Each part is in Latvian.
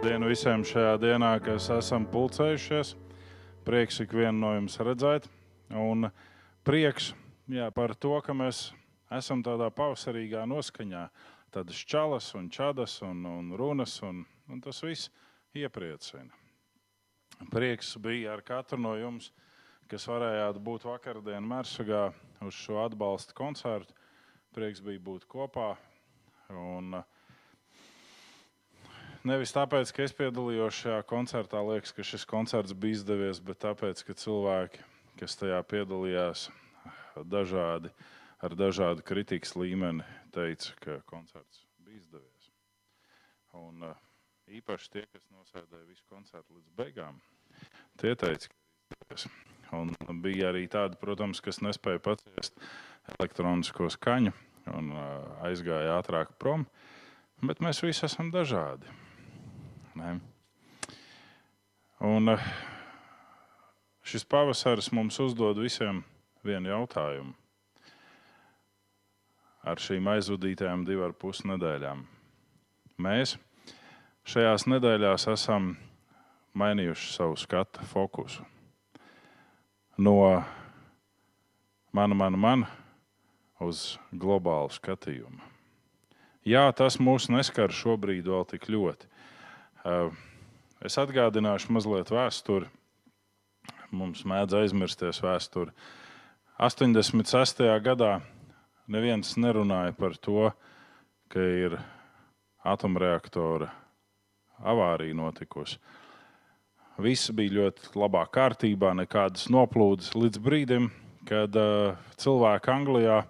Labdien visiem šajā dienā, kas esam pulcējušies. Prieks ikvienu no jums redzēt. Un prieks jā, par to, ka mēs esam tādā pavasarīgā noskaņā. Tādas čalas un čadas un, un runas, un, un tas viss iepriecina. Prieks bija ar katru no jums, kas varējāt būt vakardien Mērsagā uz šo atbalsta koncertu. Prieks bija būt kopā. Un, uh, nevis tāpēc, ka es piedalījos šajā koncertā, liekas, ka šis koncerts bija izdevies, bet tāpēc, ka cilvēki, kas tajā piedalījās, dažādi, ar dažādu kritikas līmeni, teica, ka koncerts bija izdevies. Un, uh, īpaši tie, kas nosēdēja visu koncertu līdz beigām, tie teica, ka izdevies. Un bija arī tādi, protams, kas nespēja paciest elektronisko skaņu un uh, aizgāja ātrāk prom. Bet mēs visi esam dažādi. Ne? Un eh, šis pavasaris mums uzdod visiem vienu jautājumu. Ar šīm aizvadītajām divām pus nedēļām. Mēs šajās nedēļās esam mainījuši savu skatu fokusu. No mana, mana, mana uz globālu skatījumu. Jā, tas mūs neskar šobrīd vēl tik ļoti. Es atgādināšu mazliet vēsturi. Mums mēdz aizmirsties vēsturi. 86. gadā neviens nerunāja par to, ka ir atomreaktora avārija notikusi. Viss bija ļoti labā kārtībā, nekādas noplūdes līdz brīdim, kad uh, cilvēki Anglijā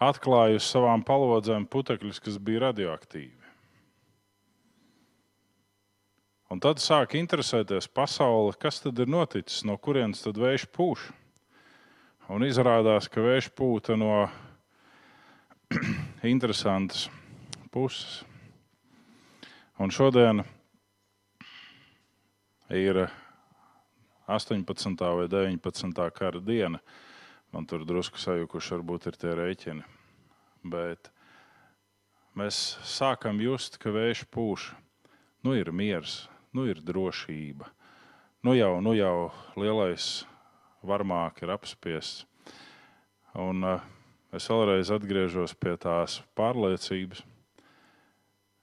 atklāja uz savām palodzēm putekļus, kas bija radioaktīvi. Un tad sāk interesēties pasaule, kas tad ir noticis, no kurienes tad vējš pūš. Un izrādās, ka vējš pūta no interesantas puses. Un šodien ir 18. vai 19. kara diena. Man tur drusku sajukuši varbūt ir tie rēķini. Bet mēs sākam just, ka vējš pūš. Nu ir miers, nu ir drošība. Nu jau, nu jau lielais varmāk ir apspiests. Un uh, es vēlreiz atgriežos pie tās pārliecības,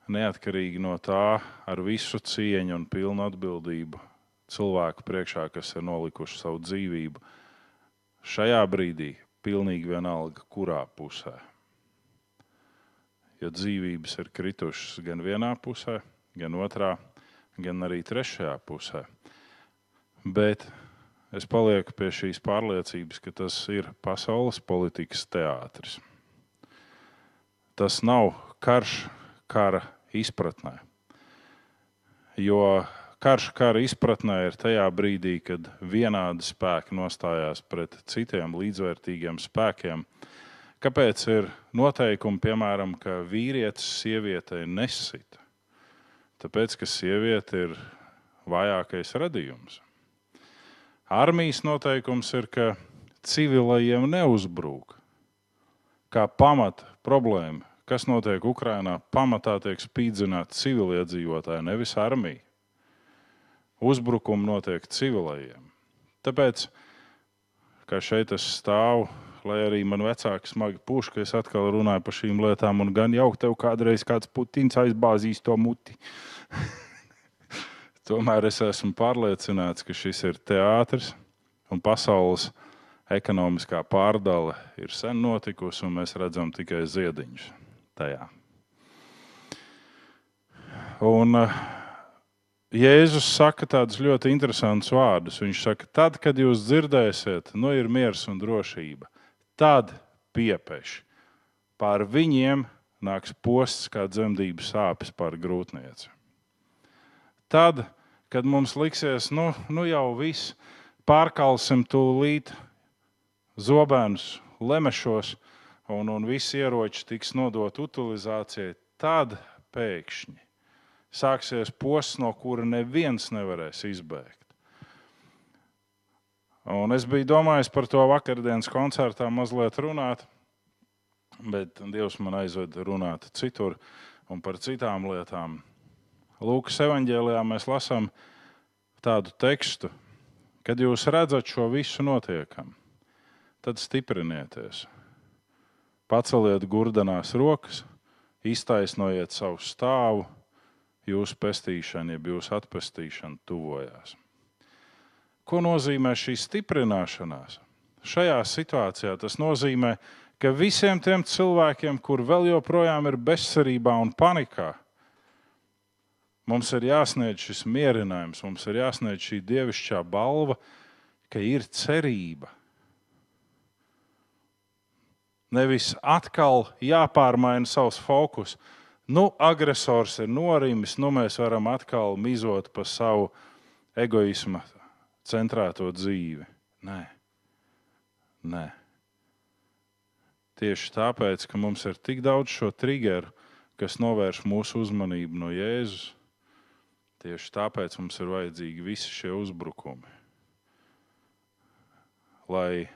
neatkarīgi no tā, ar visu cieņu un pilnu atbildību cilvēku priekšā, kas ir nolikuši savu dzīvību. Šajā brīdī pilnīgi vienalga, kurā pusē. Jo dzīvības ir kritušas gan vienā pusē, gan otrā gan arī trešajā pusē. Bet es palieku pie šīs pārliecības, ka tas ir pasaules politikas teātris. Tas nav karš kara izpratnē. Jo karš kara izpratnē ir tajā brīdī, kad vienādi spēki nostājās pret citiem līdzvērtīgiem spēkiem. Kāpēc ir noteikumi, piemēram, ka vīrietis sievietei nesita? Tāpēc, ka sieviete ir vājākais radījums. Armijas noteikums ir, ka civilajiem neuzbrūk. Kā pamata problēma, kas notiek Ukrajinā, pamatā tiek spīdzināti civiliedzīvotāji, nevis armija. Uzbrukumi notiek civilajiem. Tāpēc, kā šeit es stāvu, lai arī man vecāki smagi puš, ka es atkal runāju par šīm lietām, un gan jau tev kādreiz kāds putins aizbāzīs to muti. Tomēr es esmu pārliecināts, ka šis ir teātris un pasaules ekonomiskā pārdale ir sen notikusi, un mēs redzam tikai ziediņus tajā. Un uh, Jēzus saka tādus ļoti interesantus vārdus. Viņš saka, tad, kad jūs dzirdēsiet, nu ir miers un drošība, tad piepieši. Pār viņiem nāks posts kā dzemdību sāpes pār grūtnieci. Tad, kad mums liksies, nu, nu jau viss, pārkalsim tūlīt zobēnus, lemešos, un, un visi ieroči tiks nodot utilizācijai, tad pēkšņi sāksies posts, no kura neviens nevarēs izbēgt. Un es biju domājis par to vakardienas koncertā mazliet runāt, bet Dievs man aizveda runāt citur un par citām lietām. Lūkas evanģēlijā mēs lasām tādu tekstu, kad jūs redzat šo visu notiekam, tad stiprinieties. Paceliet gurdanās rokas, iztaisnojiet savu stāvu, jūsu pestīšana, jeb jūsu atpestīšana tuvojās. Ko nozīmē šī stiprināšanās? Šajā situācijā tas nozīmē, ka visiem tiem cilvēkiem, kur vēl joprojām ir bezcerībā un panikā, mums ir jāsniedz šis mierinājums, mums ir jāsniedz šī dievišķā balva, ka ir cerība. Nevis atkal jāpārmaina savs fokus. Nu, agresors ir norimis, nu mēs varam atkal mizot pa savu egoismu centrēto dzīvi. Nē, nē. Tieši tāpēc, ka mums ir tik daudz šo triggeru, kas novērš mūsu uzmanību no Jēzus, tieši tāpēc mums ir vajadzīgi visi šie uzbrukumi. Lai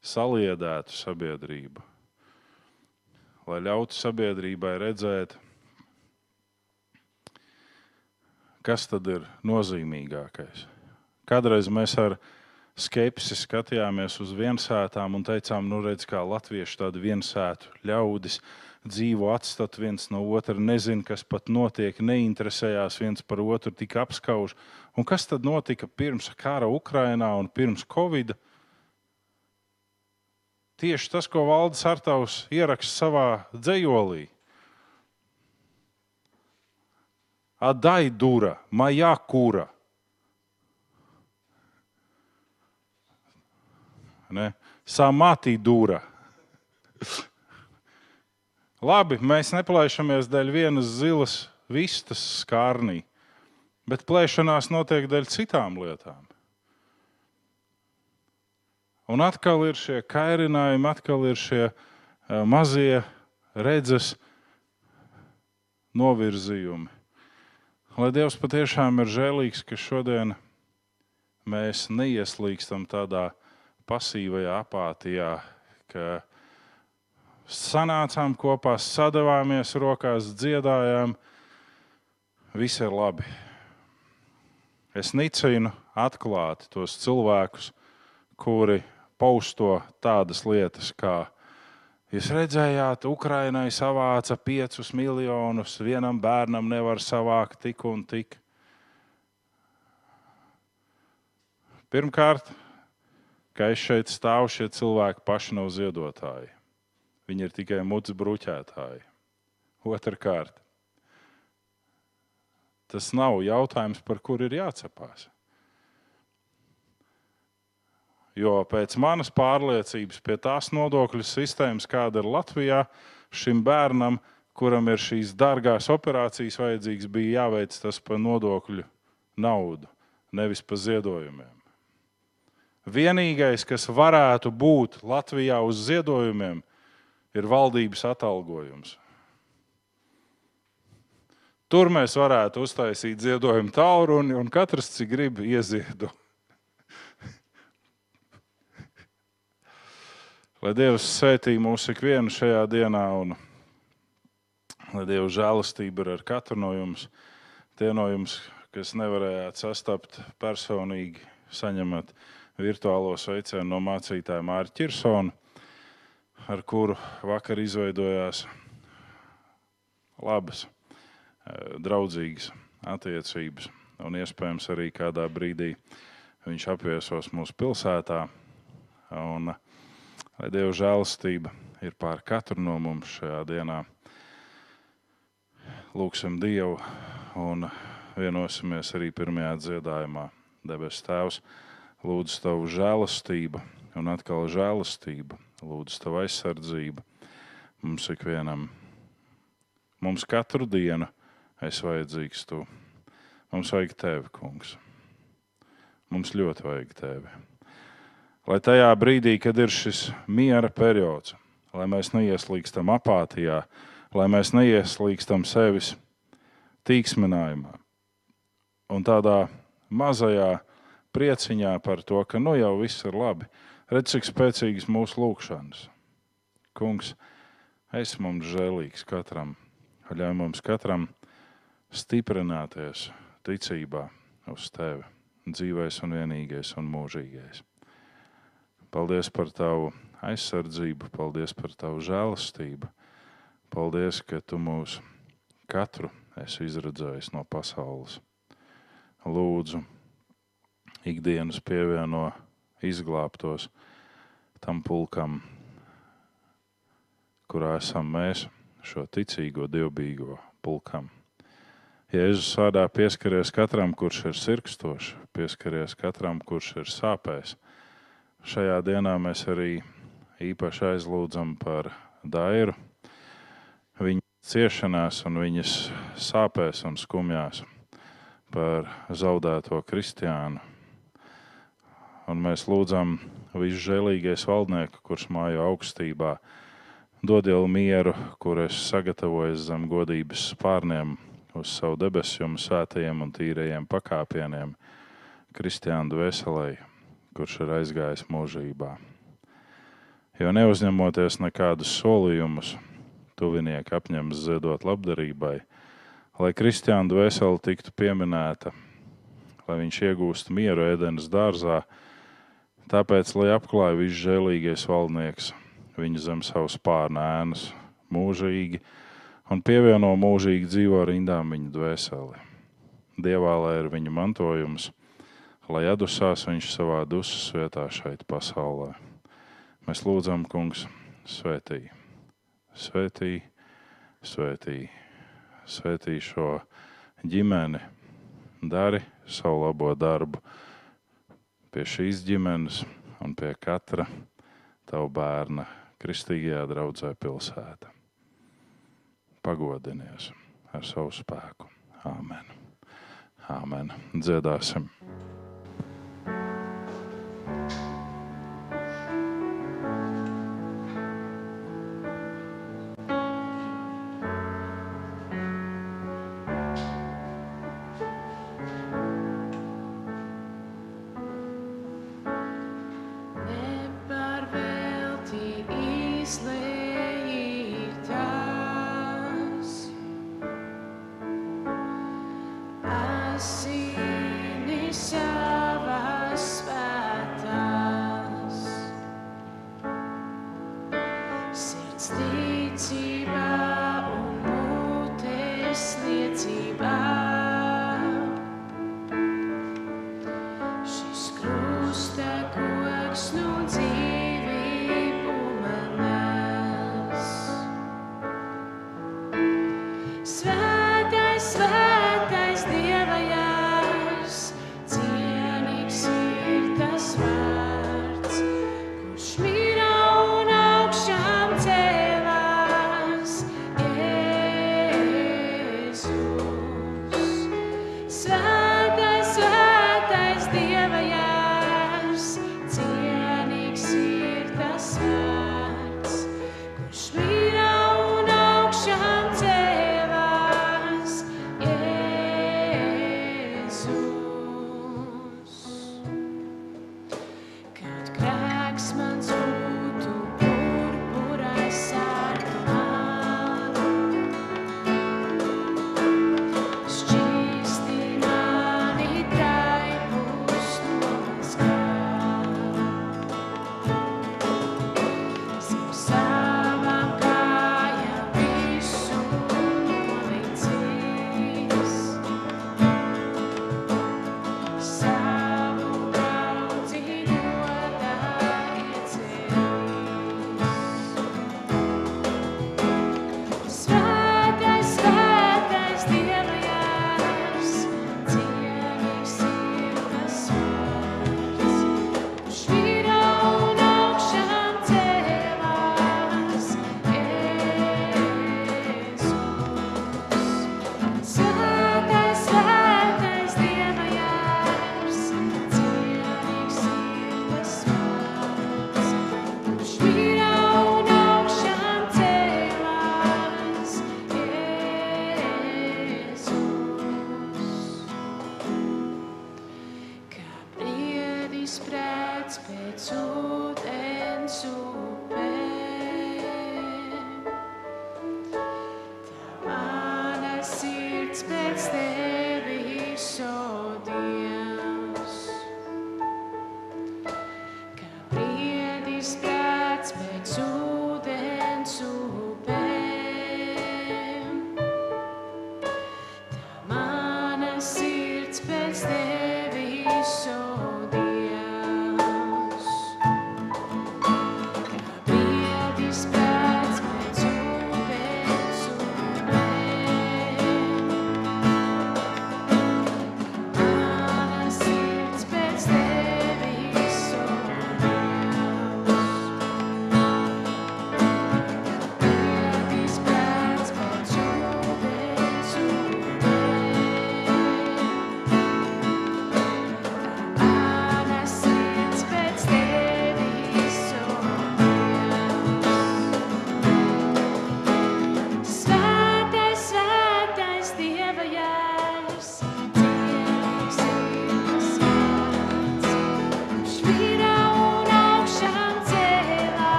saliedētu sabiedrību, lai ļautu sabiedrībai redzēt, kas tad ir nozīmīgākais. Kādreiz mēs ar skepsi skatījāmies uz viensētām un teicām, nu, redz, kā latvieši tādi viensētu ļaudis dzīvo atstat viens no otra, nezina, kas pat notiek, neinteresējās viens par otru, tik apskauž. Un kas tad notika pirms kara Ukrainā un pirms Covid? Tieši tas, ko Valdis Artaus ieraksta savā dzējolī. Adai dura, majā kūra. Ne? Samatī dūra. Labi, mēs neplēšamies dēļ vienas zilas vistas skārnī, bet plēšanās notiek dēļ citām lietām. Un atkal ir šie kairinājumi, atkal ir šie uh, mazie redzes novirzījumi. Lai Dievs patiešām ir žēlīgs, ka šodien mēs neieslīgstam tādā pasīvajā apātijā, ka sanācām kopā, sadavāmies rokās, dziedājām. Viss ir labi. Es nicinu atklāti tos cilvēkus, kuri pausto tādas lietas, kā jūs redzējāt, Ukrainai savāca piecus miljonus, vienam bērnam nevar savākt tik un tik. Pirmkārt, ka es šeit stāvu, šie cilvēki paši nav ziedotāji. Viņi ir tikai mutes bruķētāji. Otrakārt, tas nav jautājums, par kur ir jācepās. Jo pēc manas pārliecības, pie tās nodokļu sistēmas, kāda ir Latvijā, šim bērnam, kuram ir šīs dārgās operācijas vajadzīgas, bija jāveic tas par nodokļu naudu, nevis par ziedojumiem. Vienīgais, kas varētu būt Latvijā uz ziedojumiem, ir valdības atalgojums. Tur mēs varētu uztaisīt ziedojumu tālruni un katrs, cik grib, ieziedu. Lai Dievs svētī mūs ikvienu šajā dienā, un lai Dieva žēlastība ir ar katru no jums. Tie no jums, kas nevarējāt sastapt personīgi, saņemat virtuālo sveicienu no mācītāja Mārķa Kirsona, ar kuru vakar izveidojās labas, eh, draudzīgas attiecības. Un iespējams arī kādā brīdī viņš apviesos mūsu pilsētā. Un, lai Dieva žēlastība ir pār katru no mums šajā dienā. Lūksim Dievu un vienosimies arī pirmajā dziedājumā. Debes Tēvs! Lūdzu, tavu žēlastību, un atkal žēlastību, lūdzu, tavu aizsardzību mums ikvienam. Mums katru dienu es vajadzīgs tu. Mums vajag tevi, kungs. Mums ļoti vajag tevi. Lai tajā brīdī, kad ir šis miera periods, lai mēs neieslīgstam apātijā, lai mēs neieslīgstam sevis tīksminājumā un tādā mazajā prieciņā par to, ka nu jau viss ir labi. Redz, cik spēcīgas mūsu lūgšanas. Kungs, es mums žēlīgs katram, ļauj mums katram stiprināties ticībā uz tevi, dzīvais un vienīgais un mūžīgais. Paldies par tavu aizsardzību, paldies par tavu žēlastību. Paldies, ka tu mūs katru esi izredzējis no pasaules. Lūdzu, ikdienas pievieno izglābtos tam pulkam, kurā esam mēs, šo ticīgo, dievbijīgo pulkam. Jēzus vārdā pieskaries katram, kurš ir sirkstošs, pieskaries katram, kurš ir sāpēs Šajā dienā mēs arī īpaši aizlūdzam par Dairu, viņa ciešanās un viņas sāpēs un skumjās, par zaudēto kristiānu. Un mēs lūdzam visžēlīgais valdnieku, kurš mājo augstībā, dod jau mieru, kur es sagatavoju zem godības spārniem uz savu debesu jums svētajiem un tīrajiem pakāpieniem, kristiānu dvēselēju kurš ir aizgājis mūžībā. Jo neuzņemoties nekādus solījumus, tuvinieki apņemas ziedot labdarībai, lai kristiāna dvēsele tiktu pieminēta, lai viņš iegūst mieru ēdienas dārzā, tāpēc, lai apklāja visžēlīgais valdnieks viņu zem savas pārnēnas mūžīgi un pievieno mūžīgi dzīvo rindām viņa dvēseli. Dievā lai ir viņa mantojums lai atdusās viņš savā dusmas vietā šeit pasaulē. Mēs lūdzam, Kungs, svētī, svētī, svētī, svētī šo ģimeni, dari savu labo darbu pie šīs ģimenes un pie katra tava bērna kristīgajā draudzē pilsētā. Pagodinies ar savu spēku. Āmen. Āmen. Dziedāsim!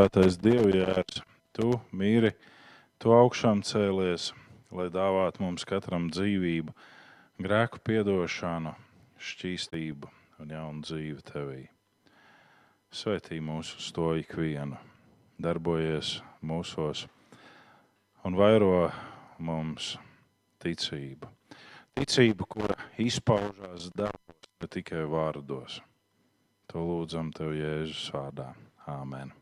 Svētais Dievjērs, tu mīri, tu augšām cēlies, lai dāvātu mums katram dzīvību, grēku piedošanu, šķīstību un jaunu dzīvi tevī. Svētī mūsu uz to ikvienu, darbojies mūsos un vairo mums ticību. Ticību, kura izpaužās darbos, ne tikai vārdos. To lūdzam tev Jēzus vārdā. Āmen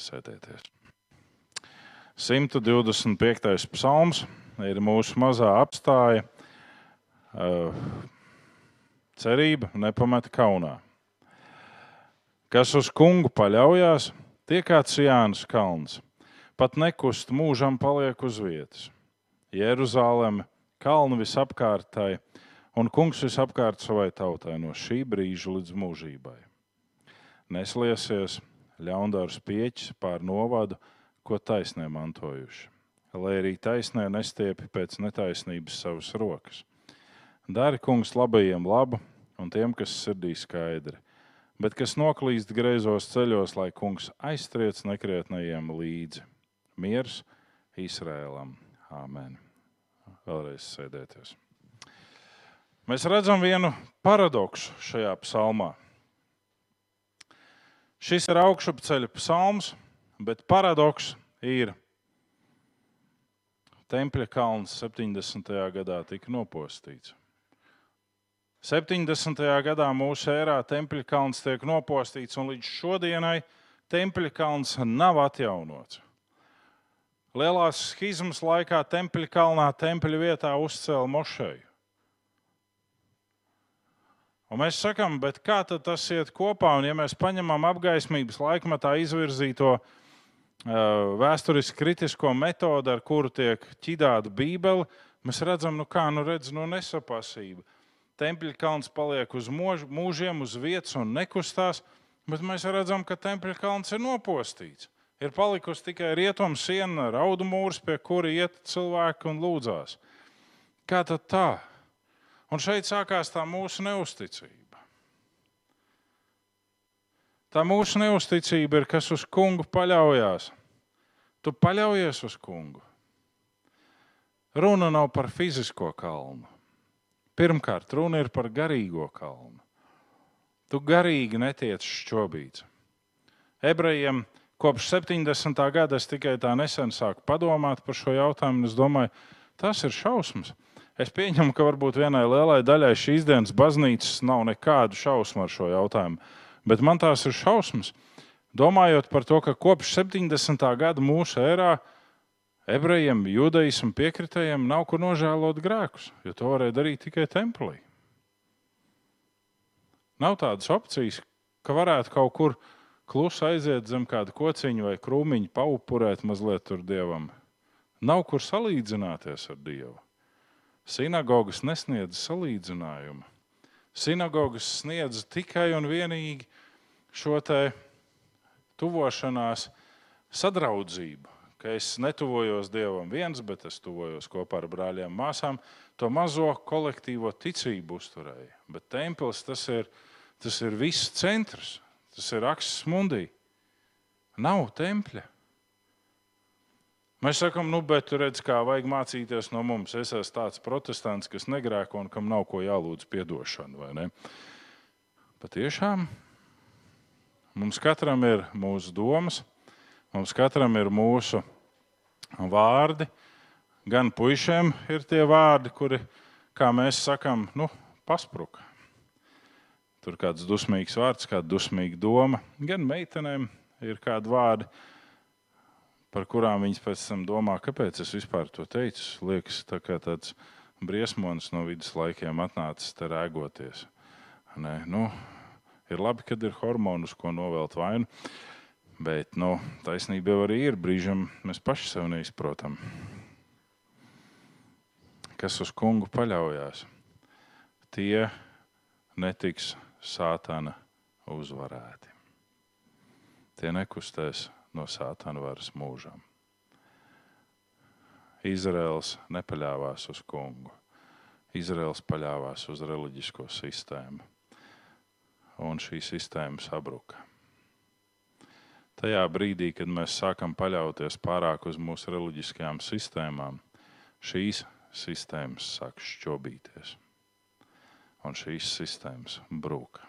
sēdēties. 125. psalms ir mūsu mazā apstāja. Cerība nepameta kaunā. Kas uz kungu paļaujas, tie kā Cijānas kalns, pat nekust mūžam paliek uz vietas. Jeruzaleme, kalnu visapkārtai, un kungs visapkārt savai tautai no šī brīža līdz mūžībai. Nesliesies, ļaundārs pieķis pār novadu, ko taisnē mantojuši, lai arī taisnē nestiepi pēc netaisnības savas rokas. Dari kungs labajiem labu un tiem, kas sirdī skaidri, bet kas noklīst greizos ceļos, lai kungs aizstriec nekrietnajiem līdzi. Miers Izrēlam. Āmen. Vēlreiz sēdēties. Mēs redzam vienu paradoksu šajā psalmā. Šis ir augšupceļa psalms, bet paradoks ir, Tempļa kalns 70. gadā tika nopostīts. 70. gadā mūsu ērā Tempļa kalns tiek nopostīts, un līdz šodienai Tempļa kalns nav atjaunots. Lielās schizmas laikā Tempļa kalnā, Tempļa vietā uzcēla mošeju. Un mēs sakām, kā tas iet kopā? Un, ja mēs paņemam apgaismības laikmatā izvirzīto uh, vēsturiski kritisko metodi, ar kuru tiek ķidāta Bībele, mēs redzam, nu kā nu redz, nu nesapasība. Tempļa kalns paliek uz mūž, mūžiem, uz vietas un nekustās, bet mēs redzam, ka tempļa kalns ir nopostīts. Ir palikusi tikai rietumu siena, raudu mūrs, pie kura iet cilvēki un lūdzās. Kā tad tā? Un šeit sākās tā mūsu neusticība. Tā mūsu neusticība ir, kas uz kungu paļaujas. Tu paļaujies uz kungu. Runa nav par fizisko kalnu. Pirmkārt, runa ir par garīgo kalnu. Tu garīgi netiec šķobīts. Ebrejiem kopš 70. gada es tikai tā nesen sāku padomāt par šo jautājumu. Es domāju, Tas ir šausmas. Es pieņemu, ka varbūt vienai lielai daļai šīs dienas baznīcas nav nekādu šausmu ar šo jautājumu, bet man tās ir šausmas. Domājot par to, ka kopš 70. gada mūsu ērā ebrejiem, judaismu piekritējiem nav kur nožēlot grēkus, jo to varēja darīt tikai templī. Nav tādas opcijas, ka varētu kaut kur klusi aiziet zem kāda kociņa vai krūmiņa, paupurēt mazliet tur dievam. Nav kur salīdzināties ar Dievu. Sinagogas nesniedz salīdzinājumu. Sinagogas sniedz tikai un vienīgi šo tuvošanās sadraudzību, ka es netuvojos Dievam viens, bet es tuvojos kopā ar brāļiem māsām, to mazo kolektīvo ticību uzturēja. Bet templis tas ir, tas ir viss centrs, tas ir akses mundī. Nav tempļa. Mēs sakām, nu, bet redz, kā vajag mācīties no mums. Es esmu tāds protestants, kas negrēko un kam nav ko jālūdz atdošanu. Patiešām mums katram ir mūsu domas, mums katram ir mūsu vārdi. Gan puišiem ir tie vārdi, kuri, kā mēs sakām, nu, paspruka. Tur kāds dusmīgs vārds, kāda dusmīga doma. Gan meitenēm ir kādi vārdi, par kurām viņas pēc tam domā, kāpēc es vispār to teicu. Liekas, tā kā tāds briesmonis no viduslaikiem atnācis te rēgoties. Nē, nu, ir labi, kad ir hormonus, ko novelt vainu, bet nu, taisnība jau arī ir. Brīžam mēs paši sev neizprotam. Kas uz kungu paļaujas, tie netiks sātana uzvarēti. Tie nekustēs no sātana varas mūžam. Izraels nepaļāvās uz kungu. Izraels paļāvās uz reliģisko sistēmu, un šī sistēma sabruka. Tajā brīdī, kad mēs sākam paļauties pārāk uz mūsu reliģiskajām sistēmām, šīs sistēmas sāk šķobīties, un šīs sistēmas brūka.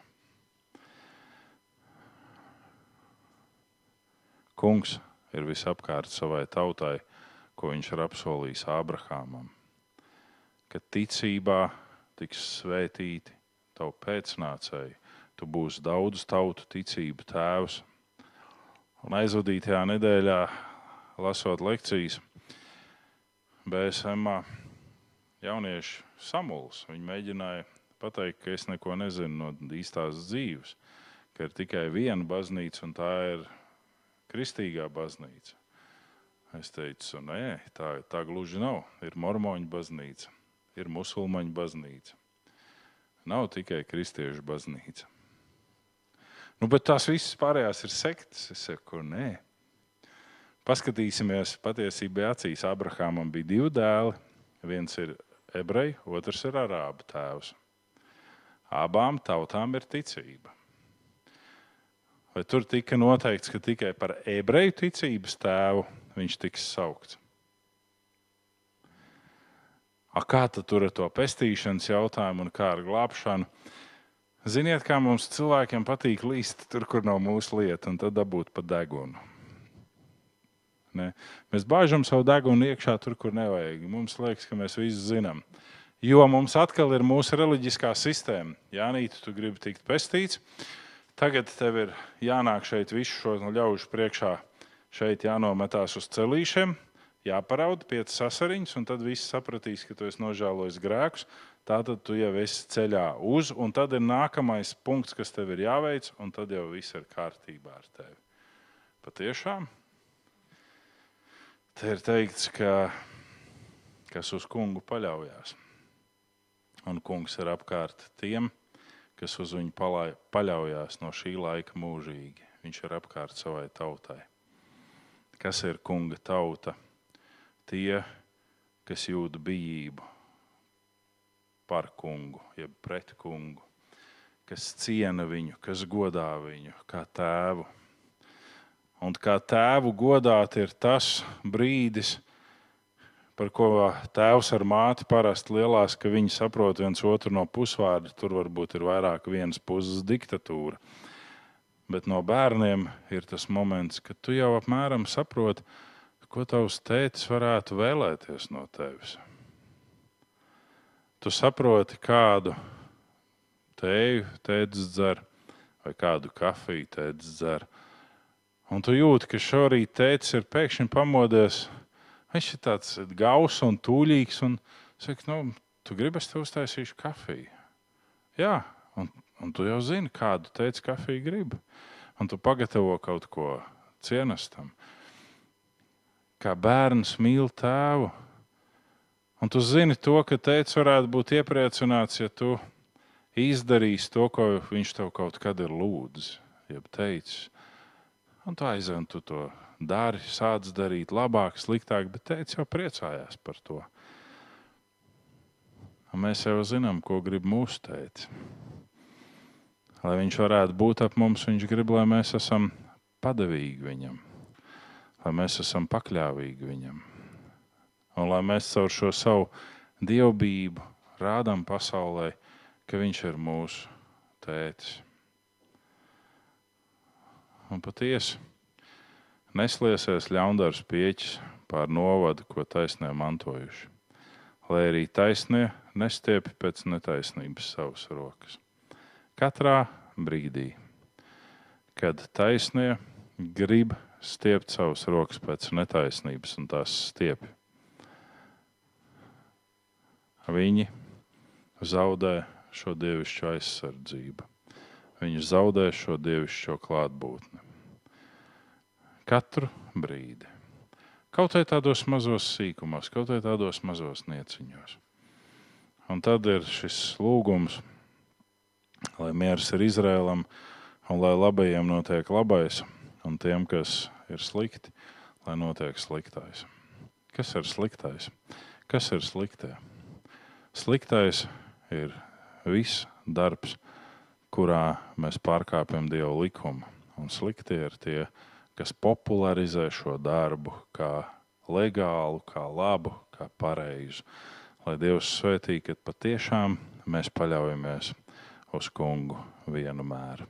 Kungs ir visapkārt savai tautai, ko viņš ir apsolījis Ābrahamam. Ka ticībā tiks svētīti tavu pēcnācēji, tu būsi daudz tautu ticību tēvs. Un aizvadītajā nedēļā, lasot lekcijas, BSM jaunieši samuls. Viņi mēģināja pateikt, ka es neko nezinu no īstās dzīves, ka ir tikai viena baznīca un tā ir kristīgā baznīca. Es teicu, nē, tā, tā gluži nav. Ir mormoņu baznīca, ir musulmaņu baznīca. Nav tikai kristiešu baznīca. Nu, bet tās visas pārējās ir sektas. Es saku, nē. Paskatīsimies patiesībā acīs. Abrahamam bija divi dēli. Viens ir ebreju, otrs ir arābu tēvs. Abām tautām ir ticība. Vai tur tika noteikts, ka tikai par ebreju ticības tēvu viņš tiks saukts? A, kā tur ar to pestīšanas jautājumu un kā ar glābšanu? Ziniet, kā mums cilvēkiem patīk līst tur, kur nav mūsu lieta, un tad dabūt pa degunu. Ne? Mēs bāžam savu degunu iekšā tur, kur nevajag. Mums liekas, ka mēs visu zinām. Jo mums atkal ir mūsu reliģiskā sistēma. Jā, Nīti, tu gribi tikt pestīts. Tagad tev ir jānāk šeit visu šo ļaužu priekšā, šeit jānometās uz celīšiem, jāparaud pieci sasariņas, un tad viss sapratīs, ka tu esi nožēlojis grēkus. Tātad tu jau esi ceļā uz, un tad ir nākamais punkts, kas tev ir jāveic, un tad jau viss ir kārtībā ar tevi. Patiešām te ir teikts, ka kas uz kungu paļaujas, un kungs ir apkārt tiem, kas kas uz viņu paļaujas no šī laika mūžīgi. Viņš ir apkārt savai tautai. Kas ir kunga tauta? Tie, kas jūt bijību par kungu, jeb pret kungu, kas ciena viņu, kas godā viņu kā tēvu. Un kā tēvu godāt ir tas brīdis, kad par ko tēvs ar māti parasti lielās, ka viņi saprot viens otru no pusvārda. Tur varbūt ir vairāk vienas puses diktatūra. Bet no bērniem ir tas moments, kad tu jau apmēram saproti, ko tavs tētis varētu vēlēties no tevis. tu saproti, kādu tēju tēdzis dzer vai kādu kafiju tēdzis dzer. Un tu jūti, ka šorīt tēcis ir pēkšņi pamodies. Viņš ir tāds gauss un tūlīgs. Un saka, nu, tu gribi, es tev uztaisīšu kafiju. Jā, un, un tu jau zini, kādu teici kafiju gribi. Un tu pagatavo kaut ko cienestam. Kā bērns mīl tēvu. Un tu zini to, ka teicis varētu būt iepriecināts, ja tu izdarīsi to, ko viņš tev kaut kad ir lūdzis, jeb teicis. Un tu aizej, un tu to dari, sāc darīt labāk, sliktāk, bet teicis jau priecājās par to. Un mēs jau zinām, ko grib mūsu teicis. Lai viņš varētu būt ap mums, viņš grib, lai mēs esam padavīgi viņam, lai mēs esam pakļāvīgi viņam. Un lai mēs caur šo savu dievbijību rādām pasaulē, ka viņš ir mūsu tētis. Un patiesi nesliesies ļaundars pieķis pār novadu, ko taisnē mantojuši. Lai arī taisnie nestiepi pēc netaisnības savas rokas. Katrā brīdī, kad taisnie grib stiept savas rokas pēc netaisnības un tās stiepi, viņi zaudē šo dievišķo aizsardzību viņš zaudē šo dievišķo klātbūtni. Katru brīdi. Kaut arī tādos mazos sīkumos, kaut arī tādos mazos nieciņos. Un tad ir šis lūgums, lai miers ir Izrēlam, un lai labajiem notiek labais, un tiem, kas ir slikti, lai notiek sliktais. Kas ir sliktais? Kas ir sliktie? Sliktais ir viss darbs, kurā mēs pārkāpjam Dieva likumu. Un slikti ir tie, kas popularizē šo darbu kā legālu, kā labu, kā pareizu. Lai Dievs svētī, ka patiešām mēs paļaujamies uz kungu vienu mēru.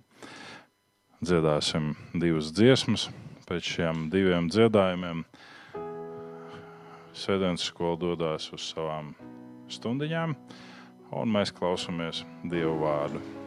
Dziedāsim divas dziesmas. Pēc šiem diviem dziedājumiem Sēdienas skola dodas uz savām stundiņām, un mēs klausāmies Dievu vārdu.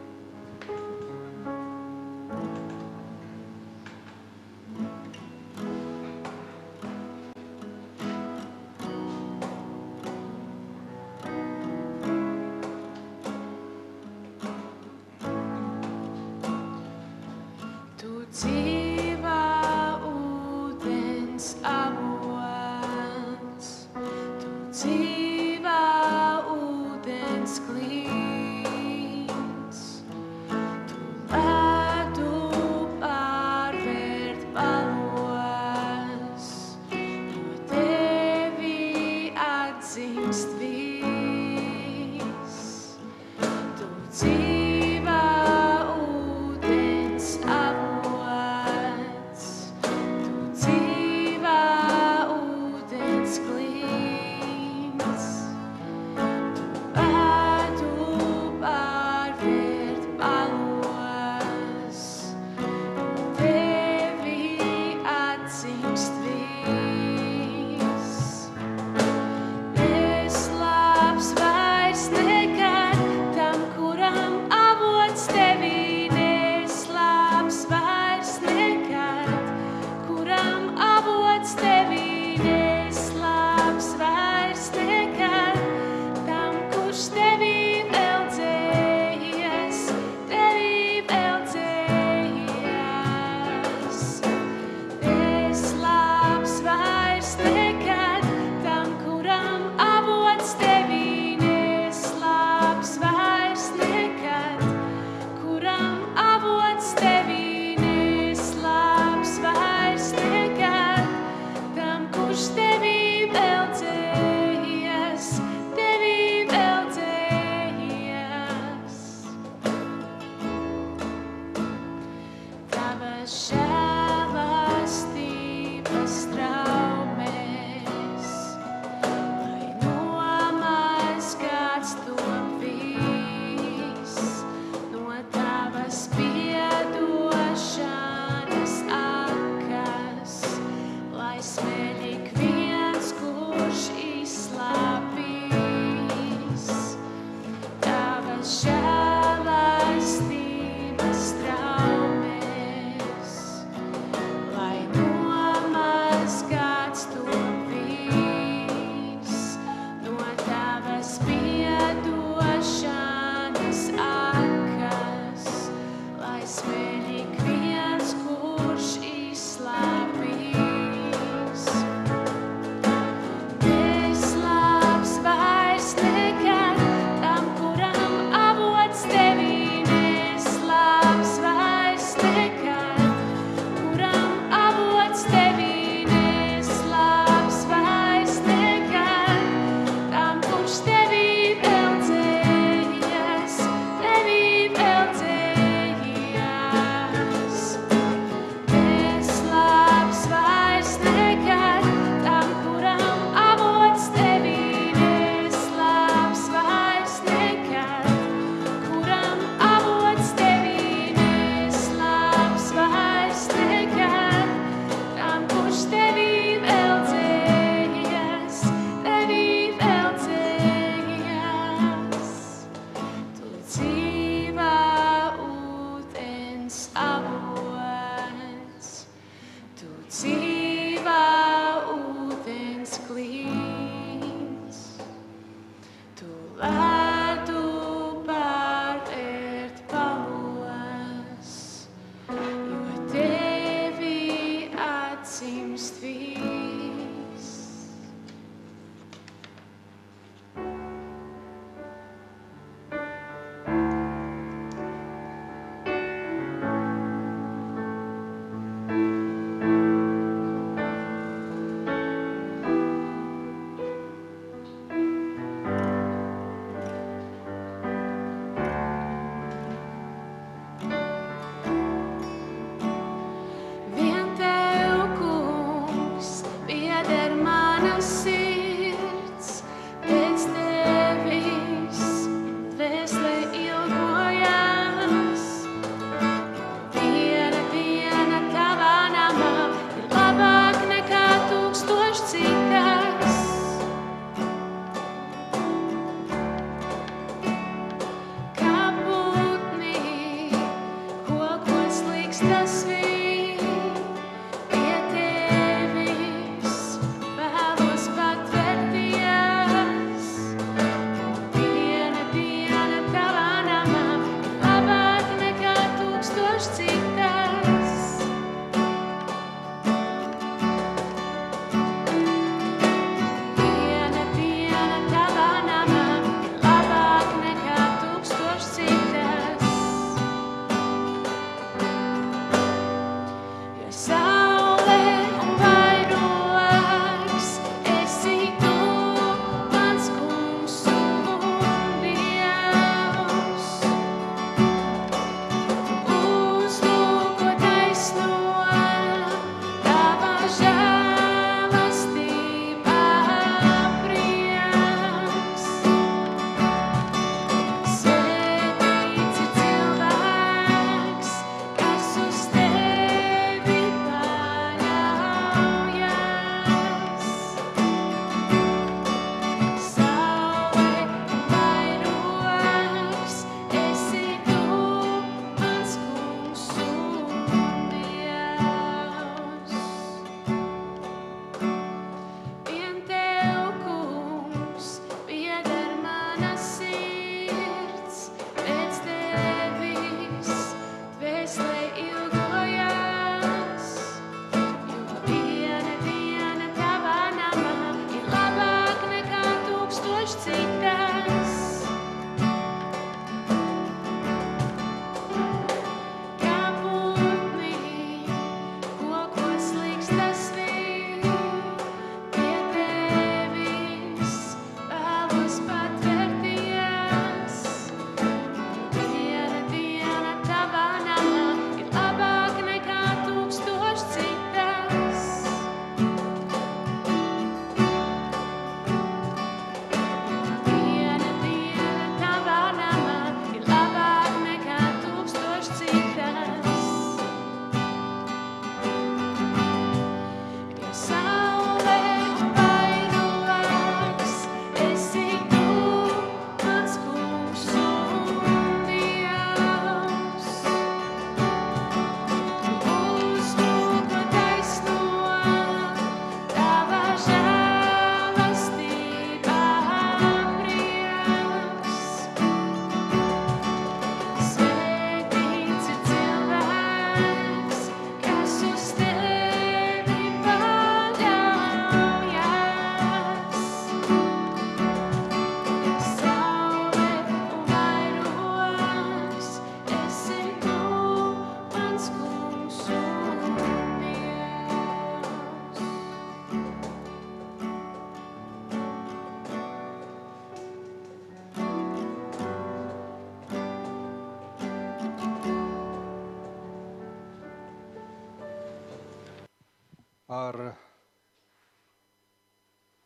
Ar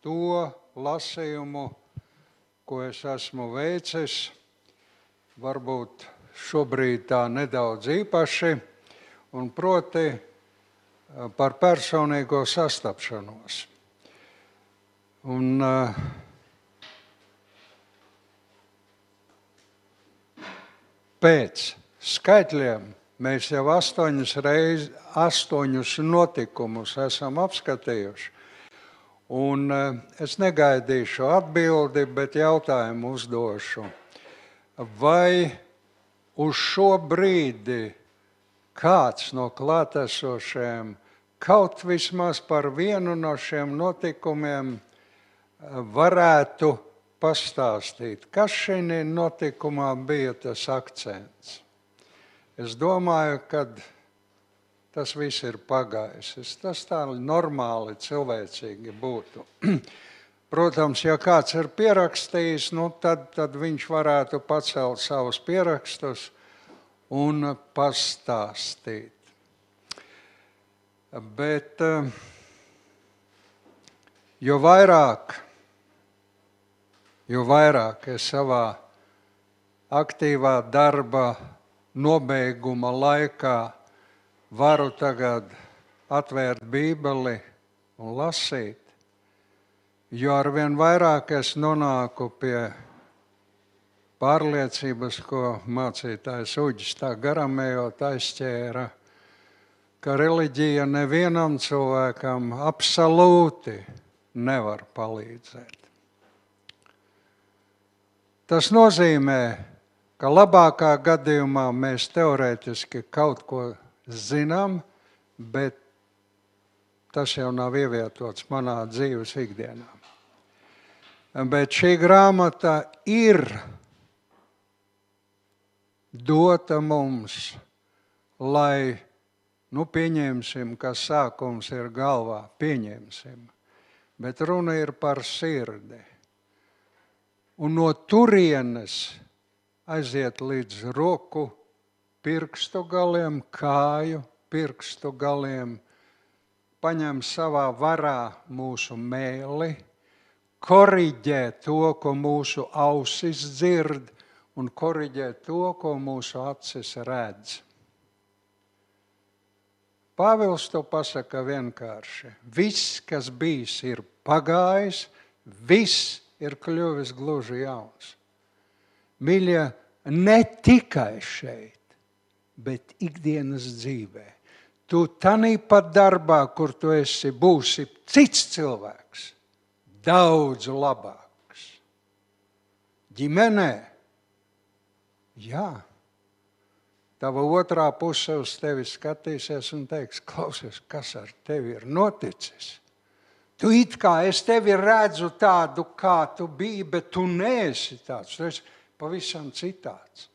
to lasījumu, ko es esmu veicis. Varbūt šobrīd tā nedaudz īpaši, un proti eh, par personīgo sastapšanos. Un, uh, pēc skaitļiem mēs jau astoņus, reiz, astoņus notikumus esam apskatījuši. Un uh, es negaidīšu atbildi, bet jautājumu uzdošu. Vai uz šo brīdi kāds no klātesošiem kaut vismaz par vienu no šiem notikumiem varētu pastāstīt, kas šajā notikumā bija tas akcents? Es domāju, ka tas viss ir pagājis. Tas tā normāli cilvēcīgi būtu. Protams, ja kāds ir pierakstījis, nu, tad, tad viņš varētu pacelt savus pierakstus un pastāstīt. Bet eh, jo vairāk, jo vairāk es savā aktīvā darba nobeiguma laikā varu tagad atvērt Bībeli un lasīt, jo arvien vairāk es nonāku pie pārliecības, ko mācītājs Uģis tā garamējot aizķēra, ka reliģija nevienam cilvēkam absolūti nevar palīdzēt. Tas nozīmē, ka labākā gadījumā mēs teorētiski kaut ko zinām, bet tas jau nav ievietots manā dzīves ikdienā. Bet šī grāmata ir dota mums, lai, nu, pieņemsim, ka sākums ir galvā, pieņemsim, bet runa ir par sirdi. Un no turienes aiziet līdz roku pirkstu galiem, kāju pirkstu galiem, paņem savā varā mūsu mēli, koriģē to, ko mūsu ausis dzird, un koriģē to, ko mūsu acis redz. Pāvils to pasaka vienkārši. Viss, kas bijis, ir pagājis, viss ir kļuvis gluži jauns. Mīļie, ne tikai šeit, bet ikdienas dzīvē. Tu tanī pat darbā, kur tu esi, būsi cits cilvēks, daudz labāks. Ģimenē, jā, tava otrā puse uz tevi skatīsies un teiks, klausies, kas ar tevi ir noticis. Tu it kā es tevi redzu tādu, kā tu biji, bet tu neesi tāds. Tu esi pavisam citāds.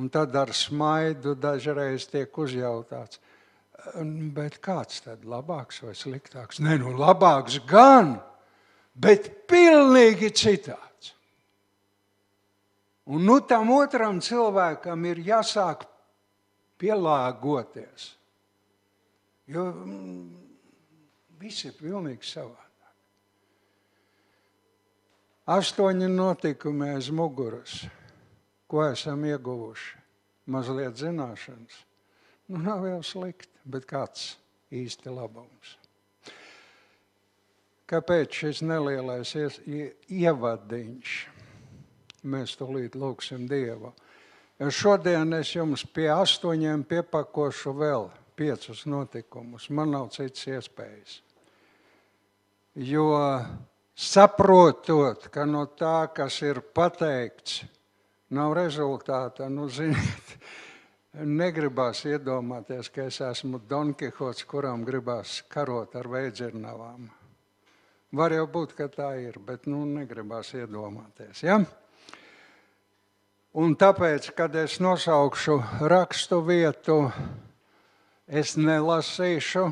Un tad ar smaidu dažreiz tiek uzjautāts, bet kāds tad labāks vai sliktāks? Nē, nu labāks gan, bet pilnīgi citāds. Un nu tam otram cilvēkam ir jāsāk pielāgoties. Jo mm, viss ir pilnīgi savādāk. Astoņi notikumi aiz muguras ko esam ieguvuši. Mazliet zināšanas. Nu, nav jau slikti, bet kāds īsti labums. Kāpēc šis nelielais ievadiņš? Mēs tulīt lūgsim Dievu. Jo šodien es jums pie astoņiem piepakošu vēl piecus notikumus. Man nav citas iespējas. Jo saprotot, ka no tā, kas ir pateikts, nav rezultāta. Nu, ziniet, negribās iedomāties, ka es esmu Don Kihots, kuram gribās karot ar veidzirnavām. Var jau būt, ka tā ir, bet nu, negribās iedomāties. Ja? Un tāpēc, kad es nosaukšu rakstu vietu, es nelasīšu,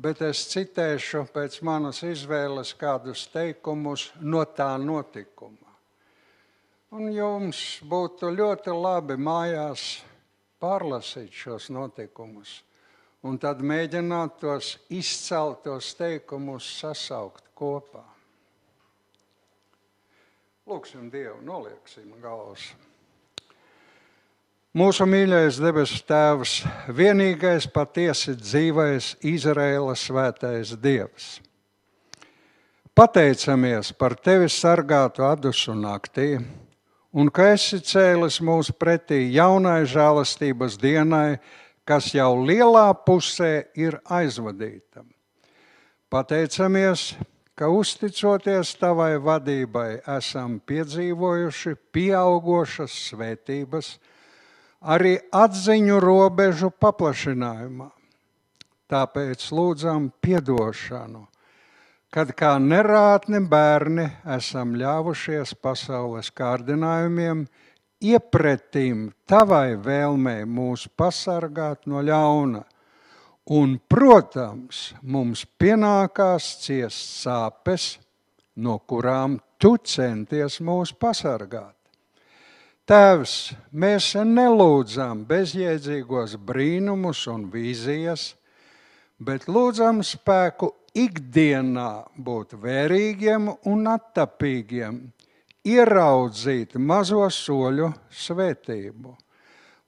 bet es citēšu pēc manas izvēles kādus teikumus no tā notikuma. Un jums būtu ļoti labi mājās pārlasīt šos notikumus un tad mēģināt tos izceltos teikumus sasaukt kopā. Lūksim Dievu, nolieksim galvas. Mūsu mīļais debesu Tēvs, vienīgais patiesi dzīvais Izraēlas svētais Dievs. Pateicamies par Tevi sargātu adusu naktī, un ka esi cēlis mūs pretī jaunai žēlastības dienai, kas jau lielā pusē ir aizvadīta. Pateicamies, ka uzticoties Tavai vadībai, esam piedzīvojuši pieaugošas svētības arī atziņu robežu paplašinājumā. Tāpēc lūdzam atdošanu, kad kā nerātni bērni esam ļāvušies pasaules kārdinājumiem, iepretim tavai vēlmei mūs pasargāt no ļauna. Un, protams, mums pienākās ciest sāpes, no kurām tu centies mūs pasargāt. Tēvs, mēs nelūdzam bezjēdzīgos brīnumus un vīzijas, bet lūdzam spēku ikdienā būt vērīgiem un attapīgiem, ieraudzīt mazo soļu svētību,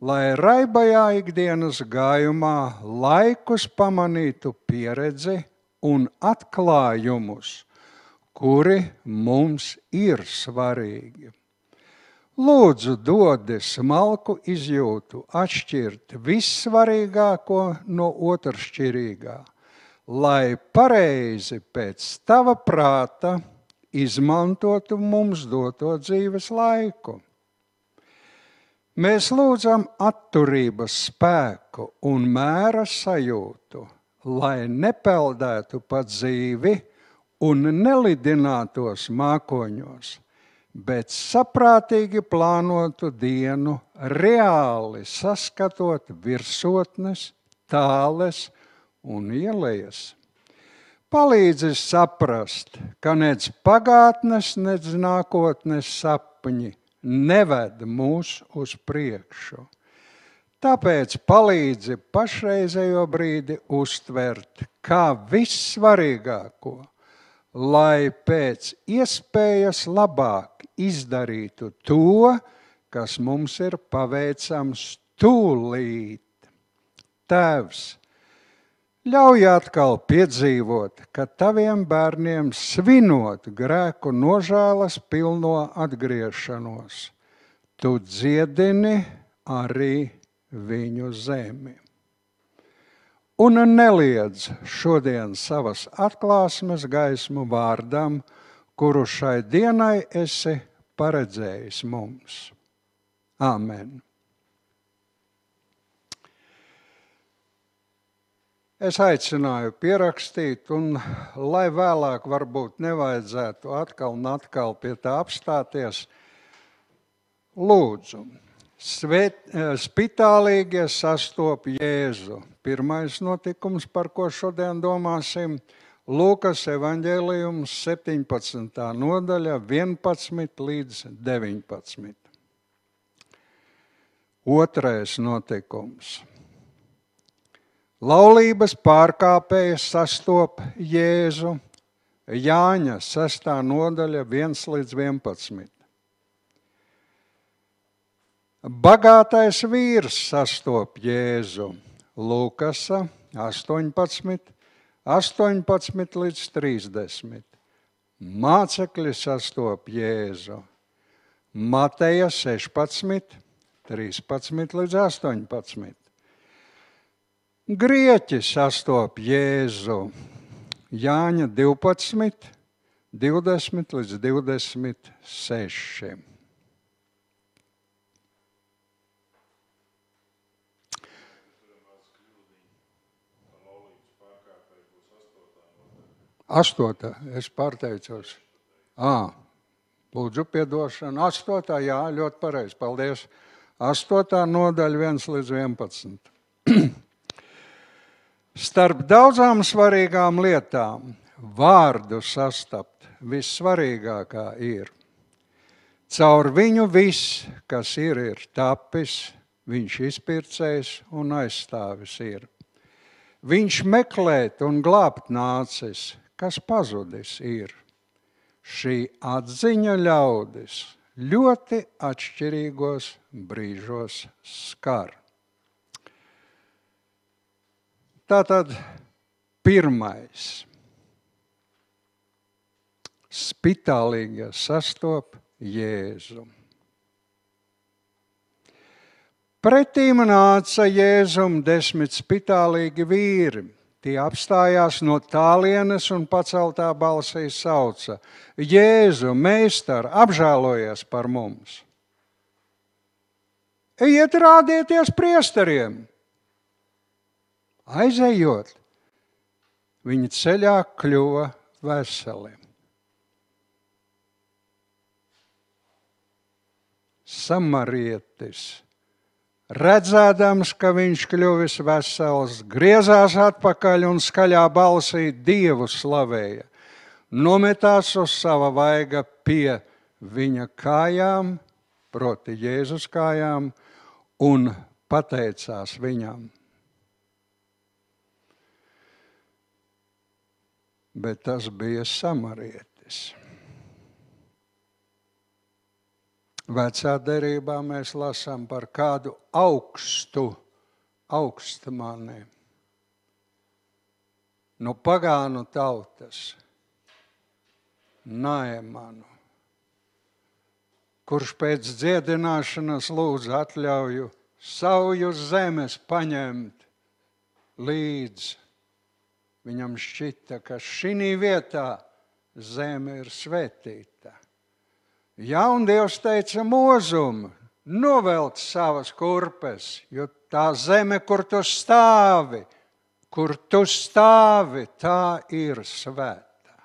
lai raibajā ikdienas gājumā laikus pamanītu pieredzi un atklājumus, kuri mums ir svarīgi. Lūdzu, dodi smalku izjūtu, atšķirt vissvarīgāko no otršķirīgā, lai pareizi pēc tava prāta izmantotu mums doto dzīves laiku. Mēs lūdzam atturības spēku un mēra sajūtu, lai nepeldētu pa dzīvi un nelidinātos mākoņos bet saprātīgi plānotu dienu, reāli saskatot virsotnes, tāles un ielējas. Palīdzi saprast, ka nec pagātnes, nec nākotnes sapņi neved mūs uz priekšu. Tāpēc palīdzi pašreizējo brīdi uztvert kā vissvarīgāko, lai pēc iespējas labāk izdarītu to, kas mums ir paveicams tūlīt. Tēvs, ļauj atkal piedzīvot, ka taviem bērniem svinot grēku nožēlas pilno atgriešanos, tu dziedini arī viņu zemi. Un neliedz šodien savas atklāsmes gaismu vārdam, kuru šai dienai esi paredzējis mums. Āmen! Es aicināju pierakstīt, un lai vēlāk varbūt nevajadzētu atkal un atkal pie tā apstāties, lūdzu, svet, spitālīgie sastop Jēzu. Pirmais notikums, par ko šodien domāsim, ir Lūkas evanģēlijums 17. nodaļa 11 līdz 19. Otrais notikums. Laulības pārkāpējas sastop Jēzu Jāņa 6. nodaļa 1 līdz 11. Bagātais vīrs sastop Jēzu Lūkas 18 18 līdz 30. Mācekļi sastop Jēzu. Mateja 16, 13 līdz 18. Grieķi sastop Jēzu. Jāņa 12, 20 līdz 26. Astotā, es pārteicos. À, lūdzu, piedošanu. Astotā, jā, ļoti pareizi. Paldies. Astotā nodaļa 1 līdz 11. Starp daudzām svarīgām lietām vārdu sastapt vissvarīgākā ir. Caur viņu viss, kas ir, ir tapis, viņš izpircējs un aizstāvis ir. Viņš meklēt un glābt nācis, kas pazudis ir. Šī atziņa ļaudis ļoti atšķirīgos brīžos skar. Tātad pirmais - spitālīgie sastop Jēzu. Pretīm nāca Jēzum desmit spitālīgi vīri. Tie apstājās no tālienes un paceltā balsī sauca: Jēzu, meistar, apžēlojies par mums! Ejiet, rādieties priesteriem! Aizejot, viņa ceļā kļuva veseli. Samarietis redzēdams, ka viņš kļuvis vesels, griezās atpakaļ un skaļā balsī dievu slavēja. Nometās uz sava vaiga pie viņa kājām, proti Jēzus kājām, un pateicās viņam. Bet tas bija samarietis. Vecā derībā mēs lasām par kādu augstu, augstmani no pagānu tautas, Naemanu, kurš pēc dziedināšanas lūdza atļauju sauju zemes paņemt līdzi. Viņam šķita, ka šī vietā zeme ir svētīta. Ja un Dievs teica mūzum, novelc savas kurpes, jo tā zeme, kur tu stāvi, kur tu stāvi, tā ir svēta.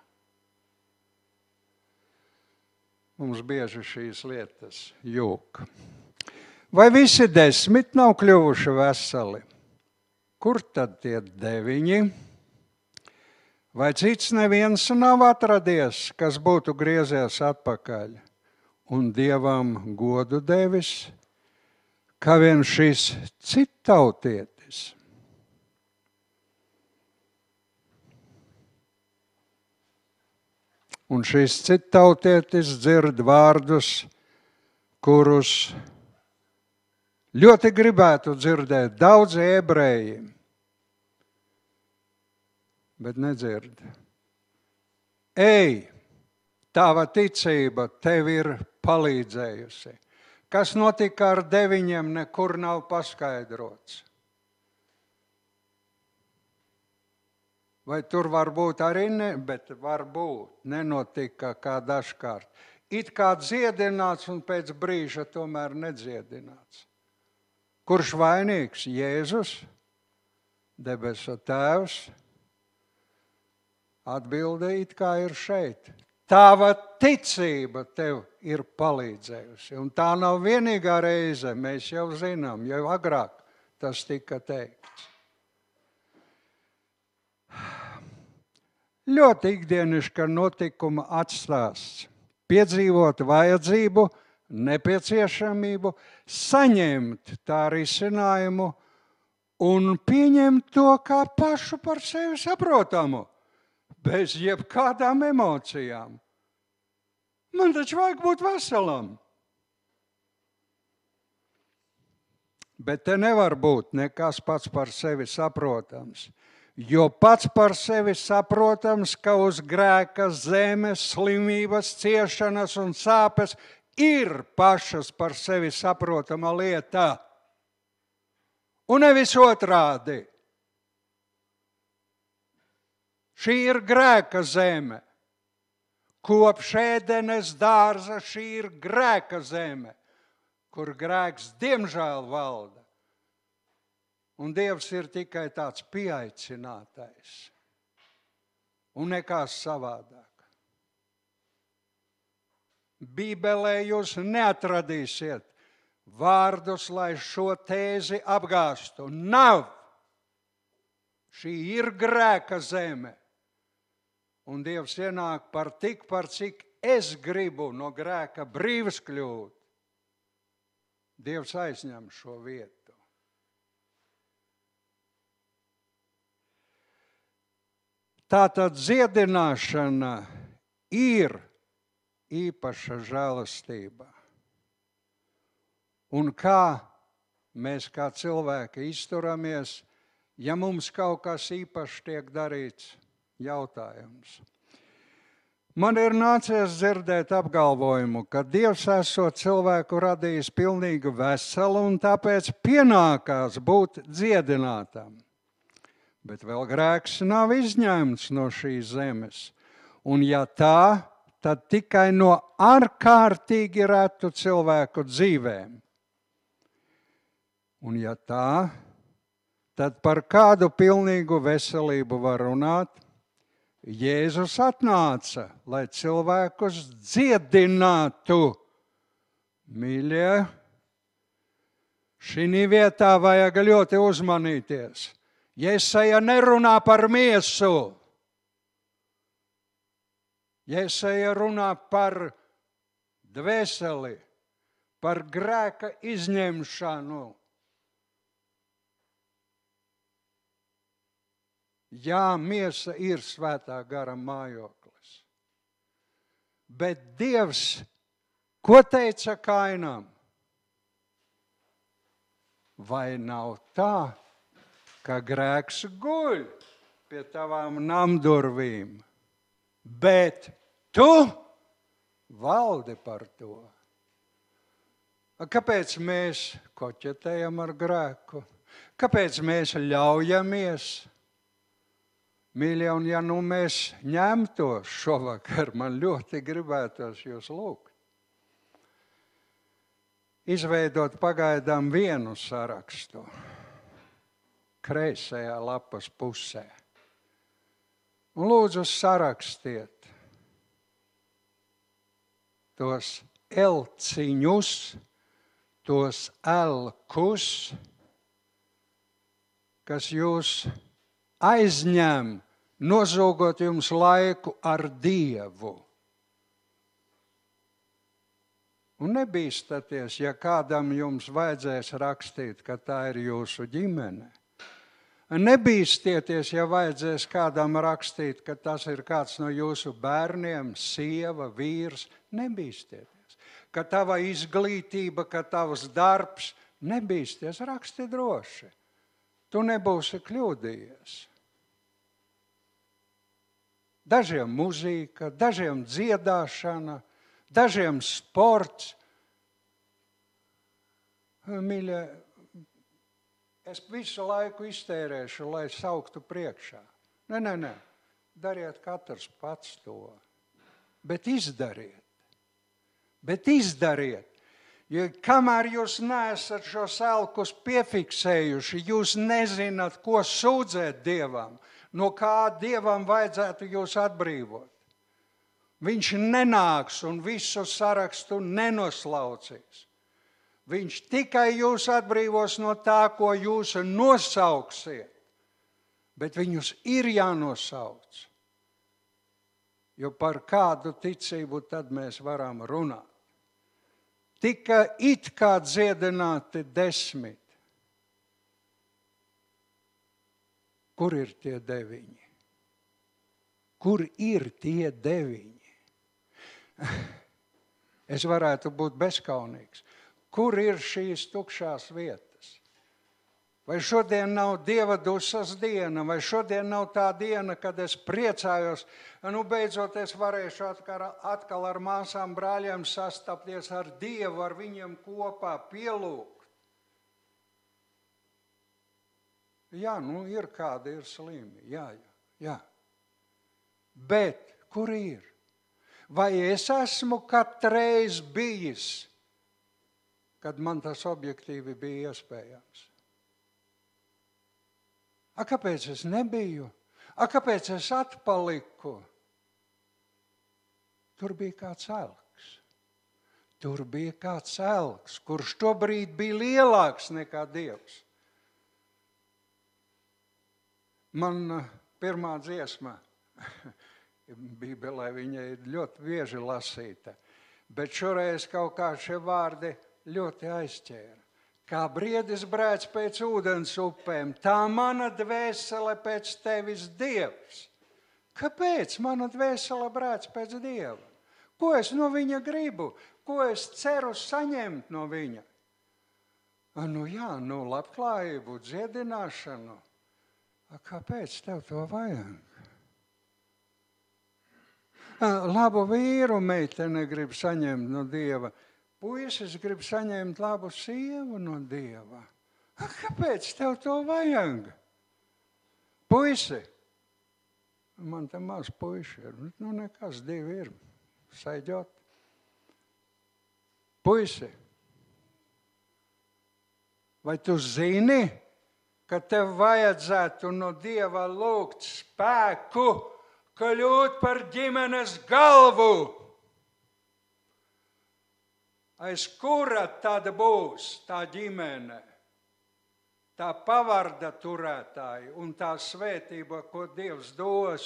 Mums bieži šīs lietas jūg. Vai visi desmit nav kļuvuši veseli? Kur tad tie deviņi? Vai cits neviens nav atradies, kas būtu griezies atpakaļ? Un dievam godu devis, kā vien šis citautietis. Un šis citautietis dzird vārdus, kurus ļoti gribētu dzirdēt daudzi ebreji, bet nedzird. Ej, tava ticība tev ir palīdzējusi. Kas notika ar deviņiem, nekur nav paskaidrots. Vai tur var būt arī ne, bet varbūt nenotika kā dažkārt. It kā dziedināts un pēc brīža tomēr nedziedināts. Kurš vainīgs? Jēzus, debesu Tēvs. Atbilde it kā ir šeit. Tava ticība tev ir palīdzējusi. Un tā nav vienīgā reize, mēs jau zinām, jau agrāk tas tika teikts. Ļoti ikdienišķa notikuma atstāsts. Piedzīvot vajadzību, nepieciešamību, saņemt tā risinājumu un pieņemt to kā pašu par sevi saprotamu bez jebkādām emocijām. Man taču vajag būt veselam. Bet te nevar būt nekas pats par sevi saprotams. Jo pats par sevi saprotams, ka uz grēka zemes, slimības, ciešanas un sāpes ir pašas par sevi saprotama lieta. Un nevis otrādi. Šī ir grēka zeme. Kopš ēdenes dārza šī ir grēka zeme, kur grēks diemžēl valda. Un Dievs ir tikai tāds pieaicinātais un nekas savādāk. Bībelē jūs neatradīsiet vārdus, lai šo tēzi apgāstu. Nav! Šī ir grēka zeme. Un Dievs ienāk par tik, par cik es gribu no grēka brīvs kļūt. Dievs aizņem šo vietu. Tātad dziedināšana ir īpaša žēlastība. Un kā mēs kā cilvēki izturamies, ja mums kaut kas īpašs tiek darīts, jautājums. Man ir nācies dzirdēt apgalvojumu, ka Dievs esot cilvēku radījis pilnīgi veselu un tāpēc pienākās būt dziedinātam. Bet vēl grēks nav izņemts no šīs zemes. Un ja tā, tad tikai no ārkārtīgi retu cilvēku dzīvēm. Un ja tā, tad par kādu pilnīgu veselību var runāt? Jēzus atnāca, lai cilvēkus dziedinātu. Mīļie, šī vietā vajag ļoti uzmanīties. Jēzus nerunā par miesu. Jēzus runā par dvēseli, par grēka izņemšanu. Jā, miesa ir svētā gara mājoklis. Bet Dievs, ko teica Kainam? Vai nav tā, ka grēks guļ pie tavām namdurvīm, bet tu valdi par to? Kāpēc mēs koķetējam ar grēku? Kāpēc mēs ļaujamies? Mīļie, un ja nu mēs ņemtos šovakar, man ļoti gribētos jūs lūgt. Izveidot pagaidām vienu sarakstu, kreisajā lapas pusē. Un lūdzu, sarakstiet tos elciņus, tos elkus, kas jūs aizņem nozogot jums laiku ar Dievu. Un nebīstaties, ja kādam jums vajadzēs rakstīt, ka tā ir jūsu ģimene. Nebīsties, ja vajadzēs kādam rakstīt, ka tas ir kāds no jūsu bērniem, sieva, vīrs. Nebīsties, ka tava izglītība, ka tavs darbs, nebīsties, raksti droši. Tu nebūsi kļūdījies. Dažiem mūzika, dažiem dziedāšana, dažiem sports. Mīļie, es visu laiku iztērēšu, lai sauktu priekšā. Nē, nē, nē, dariet katrs pats to. Bet izdariet. Bet izdariet. Jo kamēr jūs neesat šos elkus piefiksējuši, jūs nezināt, ko sūdzēt Dievam no kā dievam vajadzētu jūs atbrīvot. Viņš nenāks un visu sarakstu nenoslaucīs. Viņš tikai jūs atbrīvos no tā, ko jūs nosauksiet. Bet viņus ir jānosauc. Jo par kādu ticību tad mēs varam runāt? Tika it kā dziedināti desmit. Kur ir tie deviņi? Kur ir tie deviņi? Es varētu būt bezskaunīgs. Kur ir šīs tukšās vietas? Vai šodien nav dieva dusmas diena, vai šodien nav tā diena, kad es priecājos, nu beidzot es varēšu atkal, atkal ar māsām, brāļiem sastapties ar Dievu, ar viņiem kopā pielūgt. Jā, nu ir kādi ir slimi. Jā, jā, jā. Bet kur ir? Vai es esmu katreiz bijis, kad man tas objektīvi bija iespējams? A, kāpēc es nebiju? A, kāpēc es atpaliku? Tur bija kāds elks. Tur bija kāds elks, kurš tobrīd bija lielāks nekā Dievs. Man eh, pirmā dziesma, Bībelē viņa ir ļoti bieži lasīta, bet šoreiz kaut kā šie vārdi ļoti aizķēra. Kā briedis brēc pēc ūdens upēm, tā mana dvēsele pēc tevis dievs. Kāpēc mana dvēsele brēc pēc Dieva? Ko es no viņa gribu? Ko es ceru saņemt no viņa? Nu jā, nu labklājību, dziedināšanu. A, kāpēc tev to vajag? Labu vīru meitene grib saņemt no Dieva. Puisis grib saņemt labu sievu no Dieva. A, kāpēc tev to vajag? Puisi! Man te maz puiši ir. Nu, nekas, divi ir. Sēžot. Puisi! Vai tu zini, ka tev vajadzētu no Dieva lūgt spēku, kļūt par ģimenes galvu? Aiz kura tad būs tā ģimene? tā pavarda turētāji un tā svētība, ko Dievs dos.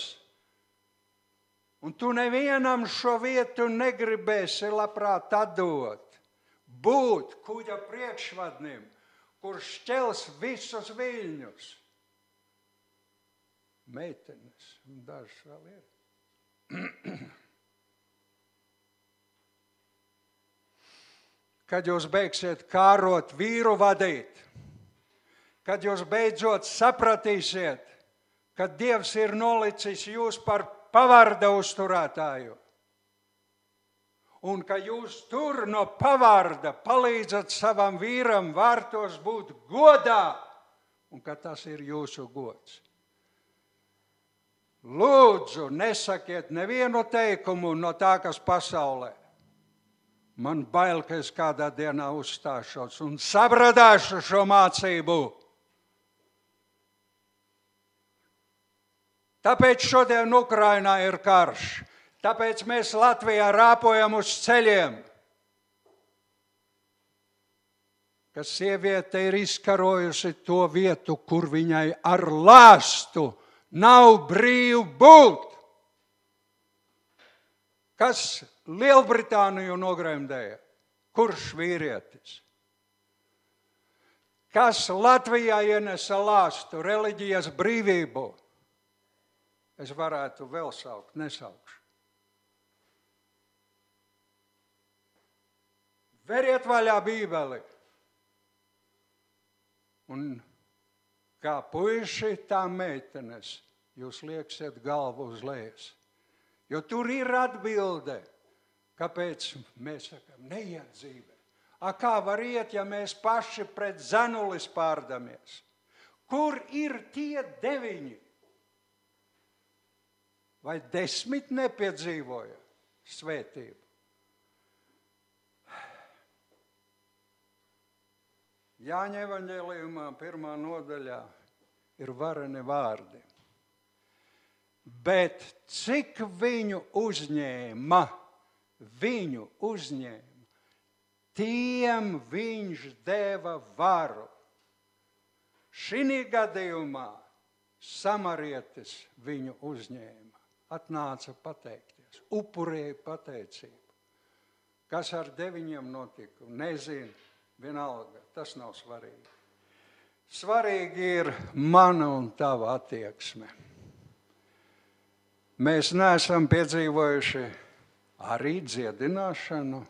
Un tu nevienam šo vietu negribēsi labprāt atdot. Būt kuģa priekšvadnim, kurš ķels visus viļņus. Meitenes, un dažs vēl ir. Kad jūs beigsiet kārot, vīru vadīt, kad jūs beidzot sapratīsiet, ka Dievs ir nolicis jūs par pavārda uzturētāju. Un ka jūs tur no pavārda palīdzat savam vīram vārtos būt godā, un ka tas ir jūsu gods. Lūdzu, nesakiet nevienu teikumu no tā, kas pasaulē. Man bail, ka es kādā dienā uzstāšos un sabradāšu šo mācību. Tāpēc šodien Ukrainā ir karš. Tāpēc mēs Latvijā rāpojam uz ceļiem. Ka sieviete ir izkarojusi to vietu, kur viņai ar lāstu nav brīvi būt. Kas Lielbritāniju nogremdēja? Kurš vīrietis? Kas Latvijā ienesa lāstu, reliģijas brīvību? Es varētu vēl saukt, nesaukšu. Veriet vaļā Bībeli. Un kā puiši, tā meitenes, jūs lieksiet galvu uz lejas. Jo tur ir atbilde, kāpēc mēs sakām, neiet dzīvē. A kā var iet, ja mēs paši pret zenulis pārdamies? Kur ir tie deviņi? vai desmit nepiedzīvoja svētību. Jāņa evanģēlījumā pirmā nodaļā ir vareni vārdi. Bet cik viņu uzņēma, viņu uzņēma, tiem viņš deva varu. Šī gadījumā samarietis viņu uzņēma atnāca pateikties, upurēja pateicību. Kas ar deviņiem notika? Nezinu, vienalga, tas nav svarīgi. Svarīgi ir mana un tava attieksme. Mēs neesam piedzīvojuši arī dziedināšanu.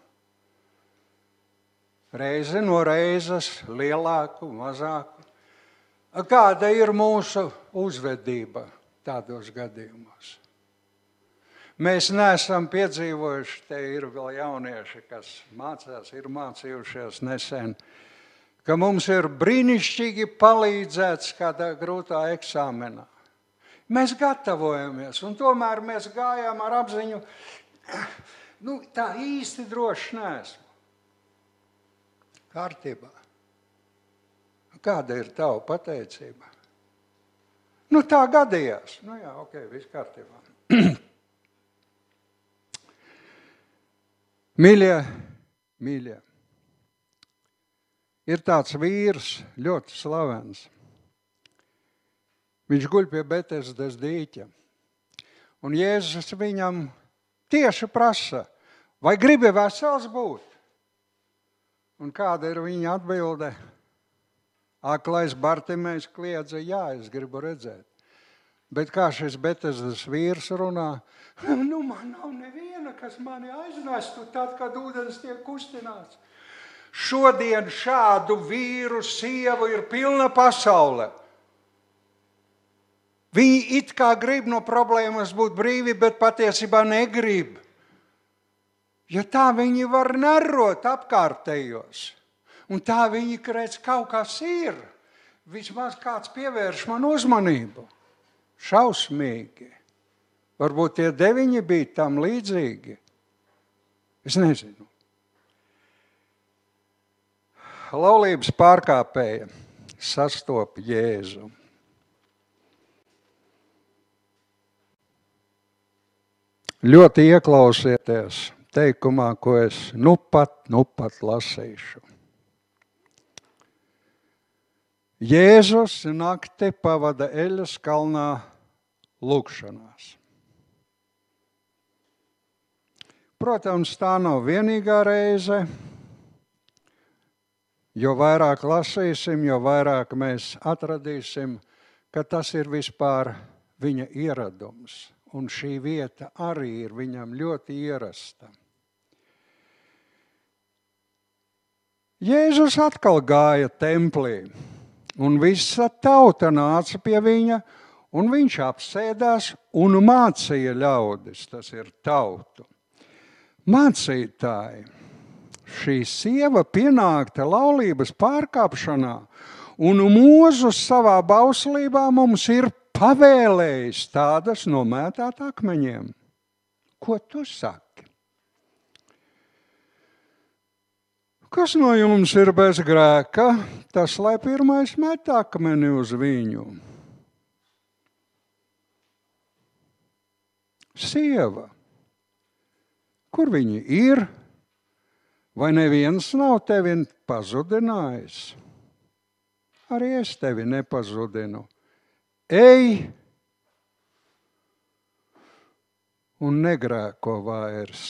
Reizi no reizes, lielāku, mazāku. Kāda ir mūsu uzvedība tādos gadījumos? Mēs neesam piedzīvojuši, te ir vēl jaunieši, kas mācās, ir mācījušies nesen, ka mums ir brīnišķīgi palīdzēts kādā grūtā eksāmenā. Mēs gatavojamies, un tomēr mēs gājām ar apziņu, nu, tā īsti droši neesmu. Kārtībā. Kāda ir tava pateicība? Nu, tā gadījās. Nu, jā, ok, viss kārtībā. Mīļie, mīļie, ir tāds vīrs, ļoti slavens. Viņš guļ pie Betesdas dīķa. Un Jēzus viņam tieši prasa, vai gribi vesels būt? Un kāda ir viņa atbilde? Aklais Bartimējs kliedza, jā, es gribu redzēt. Bet kā šis Betesdas vīrs runā, nu man nav neviena, kas mani aiznestu tad, kad ūdens tiek kustināts. Šodien šādu vīru, sievu ir pilna pasaule. Viņi it kā grib no problēmas būt brīvi, bet patiesībā negrib. Jo tā viņi var nerot apkārtējos. Un tā viņi redz, kaut kas ir. Vismaz kāds pievērš man uzmanību. Šausmīgi. Varbūt tie deviņi bija tam līdzīgi. Es nezinu. Laulības pārkāpēja sastopa Jēzu. Ļoti ieklausieties teikumā, ko es nu pat, nu pat lasīšu. Jēzus nakti pavada Eļas kalnā lūkšanās. Protams, tā nav vienīgā reize. Jo vairāk lasīsim, jo vairāk mēs atradīsim, ka tas ir vispār viņa ieradums. Un šī vieta arī ir viņam ļoti ierasta. Jēzus atkal gāja templī Un visa tauta nāca pie viņa, un viņš apsēdās un mācīja ļaudis, tas ir tautu. Mācītāji, šī sieva pienākta laulības pārkāpšanā, un mūzus savā bauslībā mums ir pavēlējis tādas nomētāt akmeņiem. Ko tu saki? Kas no jums ir bez grēka, tas lai pirmais met akmeni uz viņu. Sieva, kur viņi ir? Vai neviens nav tevi pazudinājis? Arī es tevi nepazudinu. Ej un negrēko vairs.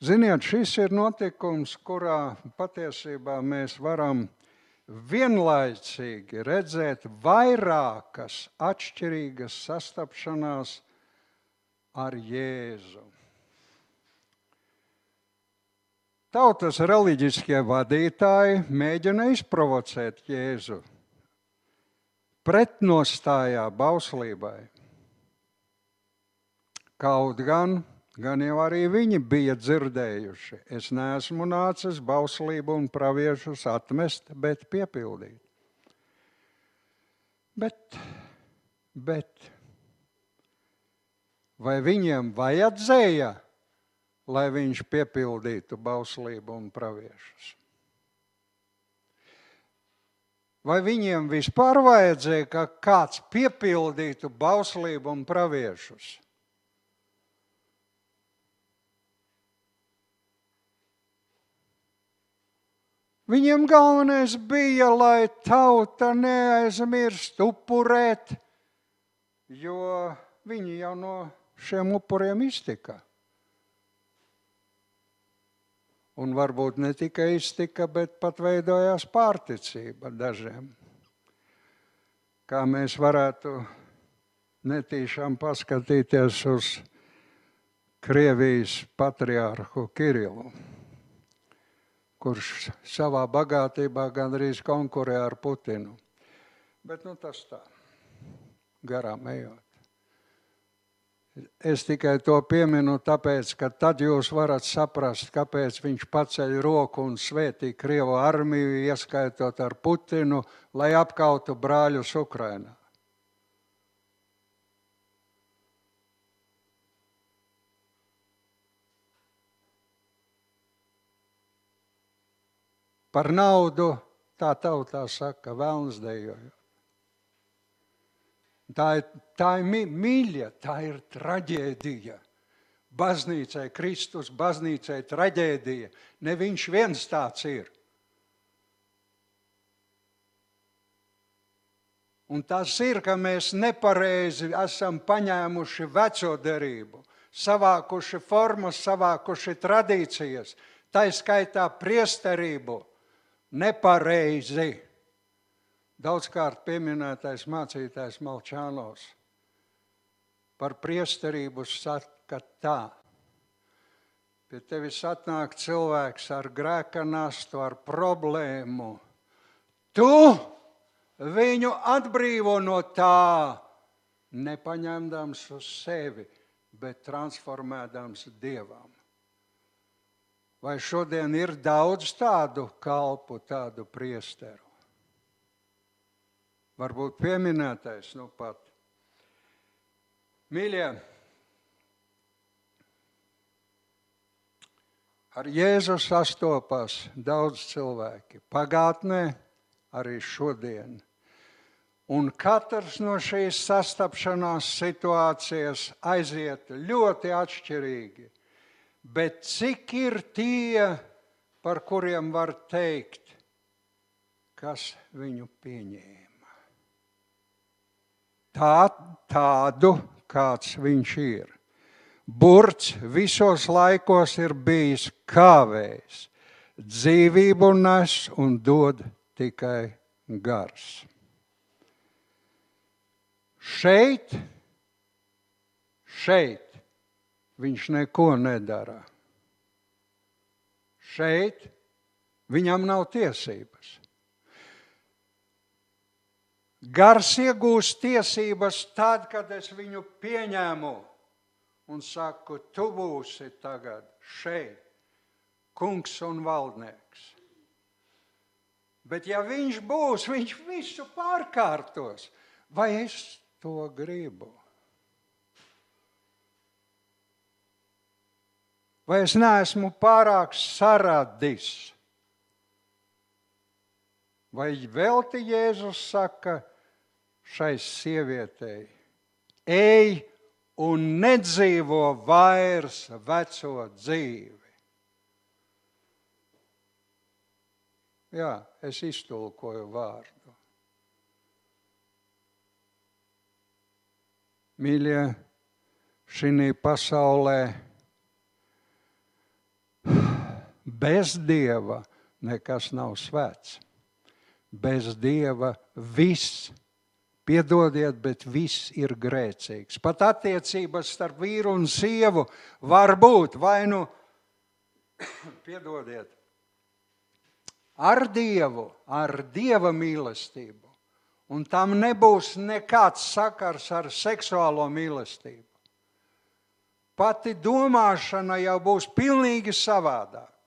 Ziniet, šis ir notikums, kurā patiesībā mēs varam vienlaicīgi redzēt vairākas atšķirīgas sastapšanās ar Jēzu. Tautas reliģiskie vadītāji mēģina izprovocēt Jēzu pretnostājā bauslībai. Kaut gan gan jau arī viņi bija dzirdējuši. Es neesmu nācis bauslību un praviešus atmest, bet piepildīt. Bet, bet vai viņiem vajadzēja, lai viņš piepildītu bauslību un praviešus? Vai viņiem vispār vajadzēja, ka kāds piepildītu bauslību un praviešus? Viņiem galvenais bija, lai tauta neaizmirst upurēt, jo viņi jau no šiem upuriem iztika. Un varbūt ne tikai iztika, bet pat veidojās pārticība dažiem. Kā mēs varētu netīšām paskatīties uz Krievijas patriārhu Kirilu kurš savā bagātībā gandrīz konkurē ar Putinu. Bet nu, tas tā, garām ejot. Es tikai to pieminu, tāpēc, ka tad jūs varat saprast, kāpēc viņš paceļ roku un svētī Krievu armiju, ieskaitot ar Putinu, lai apkautu brāļus Ukrainā. Par naudu tā tautā saka, vēlams dejojot. Tā ir, tā ir mīļa, tā ir traģēdija. Baznīcai, Kristus baznīcai traģēdija. Ne viņš viens tāds ir. Un tas ir, ka mēs nepareizi esam paņēmuši veco derību, savākuši formas, savākuši tradīcijas, tā skaitā priesterību nepareizi. Daudzkārt pieminētais mācītājs Malčānos par priesterību saka tā. Pie tevis atnāk cilvēks ar grēka nastu, ar problēmu. Tu viņu atbrīvo no tā, nepaņemdams uz sevi, bet transformēdams dievam. Vai šodien ir daudz tādu kalpu, tādu priesteru? Varbūt pieminētais, nu pat. Mīļie, ar Jēzu sastopas daudz cilvēki. Pagātnē, arī šodien. Un katrs no šīs sastapšanās situācijas aiziet ļoti atšķirīgi. Bet cik ir tie, par kuriem var teikt, kas viņu pieņēma? Tā, tādu, kāds viņš ir. Burts visos laikos ir bijis kāvējs, dzīvību nes un dod tikai gars. Šeit, šeit viņš neko nedara. Šeit viņam nav tiesības. Gars iegūst tiesības tad, kad es viņu pieņēmu un saku, tu būsi tagad šeit, kungs un valdnieks. Bet ja viņš būs, viņš visu pārkārtos. Vai es to gribu? Vai es neesmu pārāk saradis? Vai velti Jēzus saka šai sievietei, ej un nedzīvo vairs veco dzīvi? Jā, es iztulkoju vārdu. Mīļie, šī pasaulē bez dieva nekas nav svēts. Bez dieva viss, piedodiet, bet viss ir grēcīgs. Pat attiecības starp vīru un sievu var būt vai nu, piedodiet, ar dievu, ar dieva mīlestību un tam nebūs nekāds sakars ar seksuālo mīlestību. Pati domāšana jau būs pilnīgi savādāka.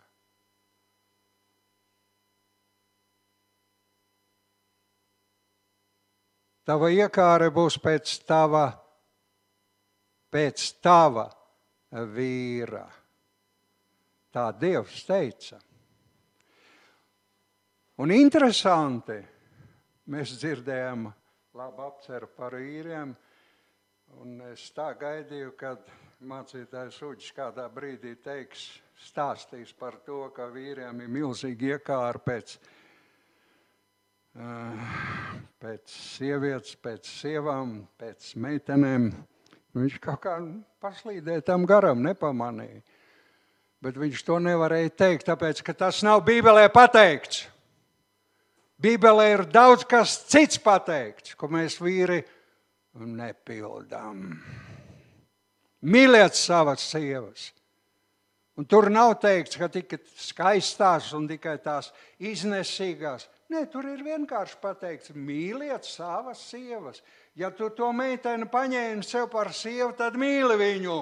Tava iekāre būs pēc tava, pēc tava vīra. Tā Dievs teica. Un interesanti, Mēs dzirdējām labu apceru par īriem. Un es tā gaidīju, kad mācītājs Uģis kādā brīdī teiks, stāstīs par to, ka vīriem ir milzīgi iekāri pēc, pēc sievietes, pēc sievām, pēc meitenēm. Viņš kaut kā paslīdēja tam garam, nepamanīja. Bet viņš to nevarēja teikt, tāpēc ka tas nav Bībelē pateikts. Bībelē ir daudz kas cits pateikts, ko mēs vīri nepildām. Mīliet savas sievas. Un tur nav teikts, ka tikai skaistās un tikai tās iznesīgās. Nē, tur ir vienkārši pateikts, mīliet savas sievas. Ja tu to meiteni paņēmi sev par sievu, tad mīli viņu.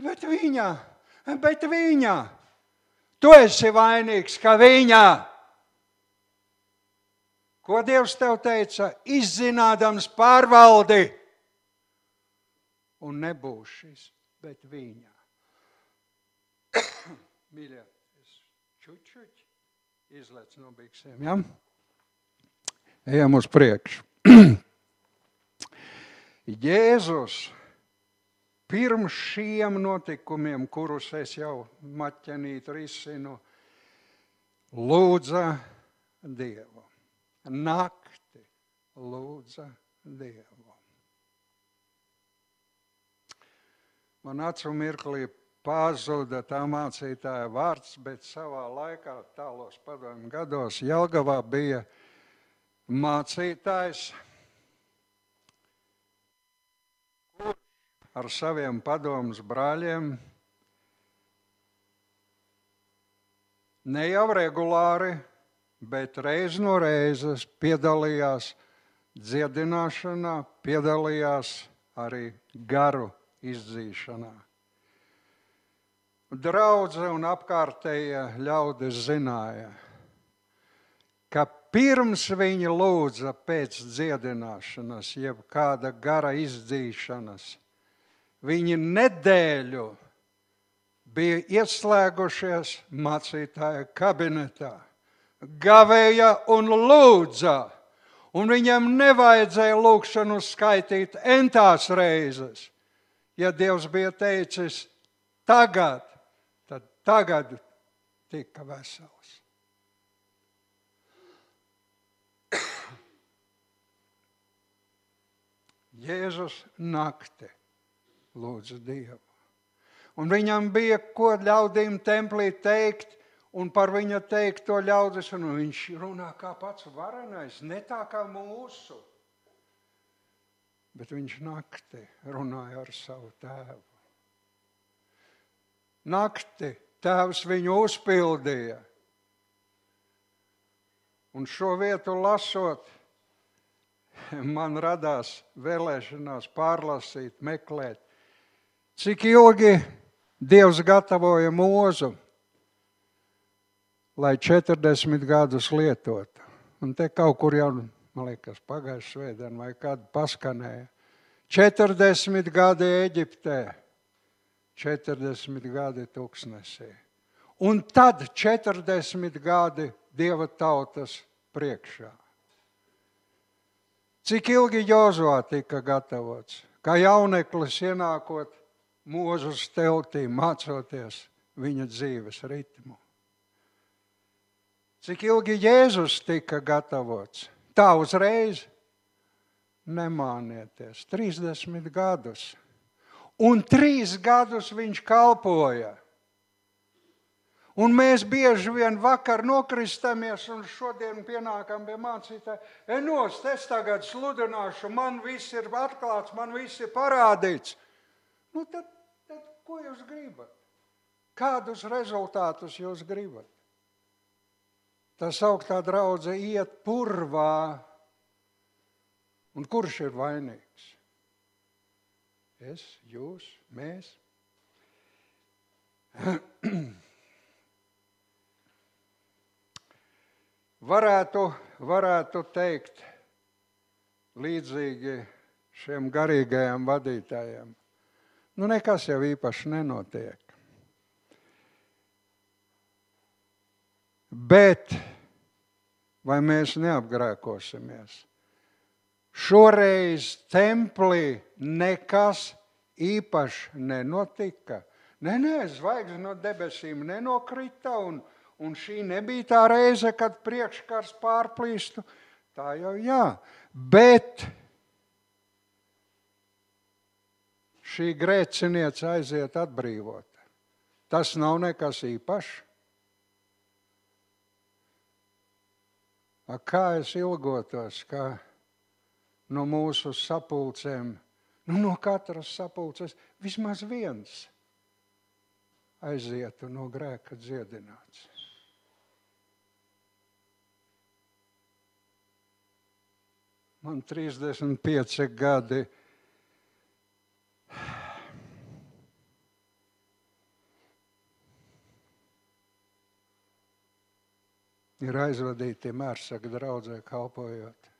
Bet viņa, bet viņa, tu esi vainīgs, ka viņa Ko Dievs tev teica? Izzinādams pārvaldi. Un nebūs šis, bet viņa. Mīļie, es čučuķi izlec no biksēm. Ja? Ejam uz priekšu. Jēzus pirms šiem notikumiem, kurus es jau maķenīt risinu, lūdza Dievu nakti lūdza Dievu. Man acu mirklī pazuda tā mācītāja vārds, bet savā laikā, tālos padomju gados, Jelgavā bija mācītājs, kurš ar saviem padomus brāļiem ne jau regulāri, bet reiz no reizes piedalījās dziedināšanā, piedalījās arī garu izdzīšanā. Draudze un apkārtējie ļaudis zināja, ka pirms viņi lūdza pēc dziedināšanas, jeb kāda gara izdzīšanas, viņi nedēļu bija ieslēgušies mācītāja kabinetā, gavēja un lūdza un viņam nevajadzēja lūgšanu skaitīt entās reizes. Ja Dievs bija teicis, tagad, tagad tika vesels. Jēzus nakti lūdza Dievu. Un viņam bija ko ļaudīm templī teikt, un par viņa teikto ļaudis, un viņš runā kā pats varenais, ne tā kā mūsu. Bet viņš naktī runāja ar savu tēvu. Naktī tēvs viņu uzpildīja. Un šo vietu lasot, man radās vēlēšanās pārlasīt, meklēt, cik ilgi Dievs gatavoja mūzu lai 40 gadus lietotu. Un te kaut kur jau, man liekas, pagājušā svētdienā vai kāda paskanēja. 40 gadi Eģiptē, 40 gadi tūkstnesī. Un tad 40 gadi Dieva tautas priekšā. Cik ilgi Jozovā tika gatavots? Kā jauneklis ienākot mūžus teltī, mācoties viņa dzīves ritmu. Cik ilgi Jēzus tika gatavots? Tā uzreiz nemānieties. 30 gadus. Un trīs gadus viņš kalpoja. Un mēs bieži vien vakar nokristamies un šodien pienākam pie mācītāja. Enos, es tagad sludināšu, man viss ir atklāts, man viss ir parādīts. Nu tad, tad ko jūs gribat? Kādus rezultātus jūs gribat? tā sauktā draudzene iet purvā. Un kurš ir vainīgs? Es, jūs, mēs. varētu, varētu teikt līdzīgi šiem garīgajiem vadītājiem. Nu, nekas jau īpaši nenotiek. Bet vai mēs neapgrēkosimies? Šoreiz templī nekas īpašs nenotika. Nē, nē, zvaigznes no debesīm nenokrita, un, un šī nebija tā reize, kad priekškars pārplīstu. Tā jau jā, bet šī grēciniece aiziet atbrīvota. Tas nav nekas īpašs. Kā es ilgotos, ka no mūsu sapulcēm, nu, no katras sapulces, vismaz viens aizietu no grēka dziedināts. Man 35 gadi ir aizvadīti mērsaka draudzē kalpojot.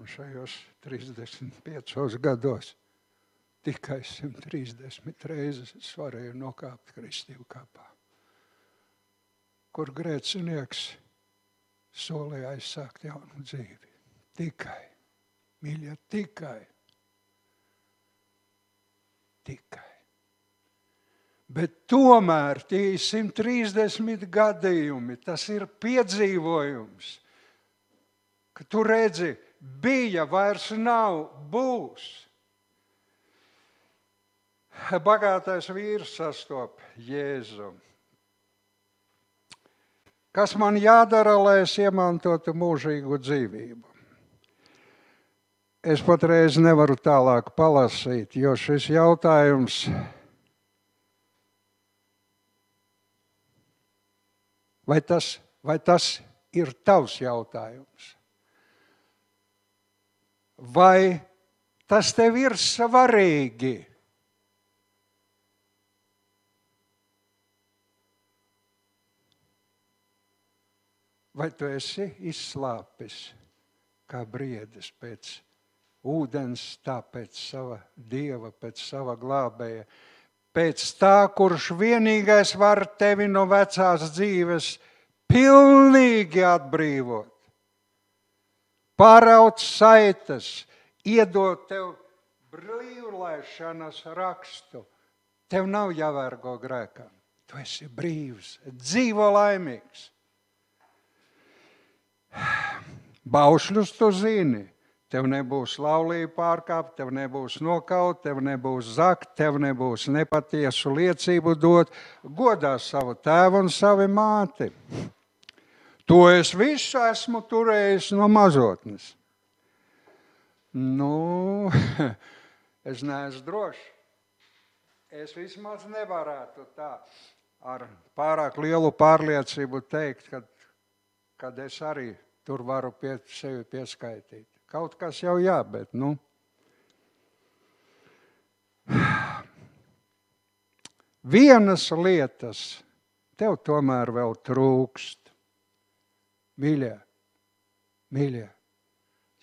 Un šajos 35 gados tikai 130 reizes es varēju nokāpt kristīvu kapā, kur grēcinieks solīja aizsākt jaunu dzīvi. Tikai, mīļie, tikai, tikai. Bet tomēr tie ir 130 gadījumi, tas ir piedzīvojums, ka tu redzi, bija, vairs nav, būs. bagātais vīrs sastop Jēzu. Kas man jādara, lai es iemantotu mūžīgu dzīvību? Es patreiz nevaru tālāk palasīt, jo šis jautājums vai tas, vai tas ir tavs jautājums? Vai tas tev ir svarīgi? Vai tu esi izslāpis kā briedis pēc ūdens, tā pēc sava dieva, pēc sava glābēja, pēc tā, kurš vienīgais var tevi no vecās dzīves pilnīgi atbrīvot, pāraut saites, iedot tev brīvlaišanas rakstu. Tev nav jāvērgo grēkam. Tu esi brīvs, dzīvo laimīgs. Baušļus tu zini. Tev nebūs laulība pārkāpta, tev nebūs nokaut, tev nebūs zakt, tev nebūs nepatiesu liecību dot. Godā savu tēvu un savu māti. To es visu esmu turējis no mazotnes. Nu, es neesmu drošs. Es vismaz nevarētu tā ar pārāk lielu pārliecību teikt, ka kad es arī tur varu pie sevi pieskaitīt. Kaut kas jau jā, bet nu. Vienas lietas tev tomēr vēl trūkst. Mīļie, mīļie,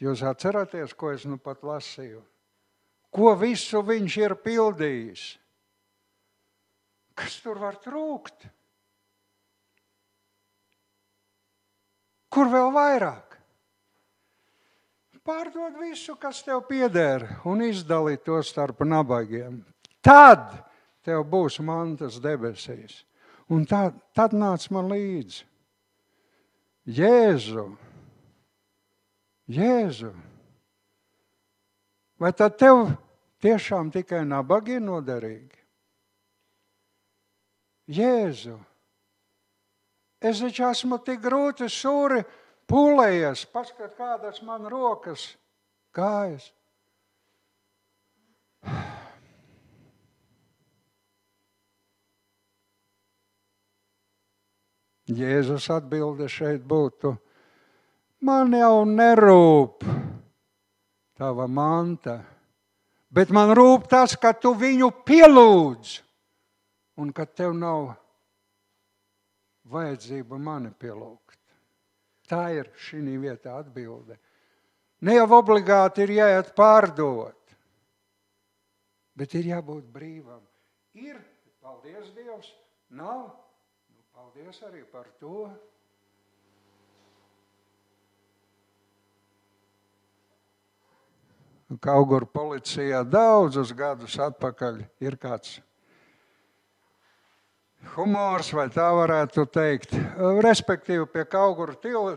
jūs atceraties, ko es nu pat lasīju? Ko visu viņš ir pildījis? Kas tur var trūkt? Kur vēl vairāk? Pārdod visu, kas tev pieder, un izdali to starp nabagiem. Tad tev būs mantas debesīs. Un tā, tad nāc man līdzi. Jēzu, Jēzu. Vai tad tev tiešām tikai nabagi ir noderīgi? Jēzu. Es taču esmu tik grūti sūri pūlējies, paskat, kādas man rokas, kājas. Jēzus atbilde šeit būtu: Man jau nerūp tava manta, bet man rūp tas, ka tu viņu pielūdz un ka tev nav vajadzība mani pielūgt. Tā ir šī vietā atbilde. Ne jau obligāti ir jāiet pārdot, bet ir jābūt brīvam. Ir, paldies Dievs, nav, paldies arī par to. Kaut kur policijā daudzus gadus atpakaļ ir kāds humors, vai tā varētu teikt. Respektīvi, pie kaut kur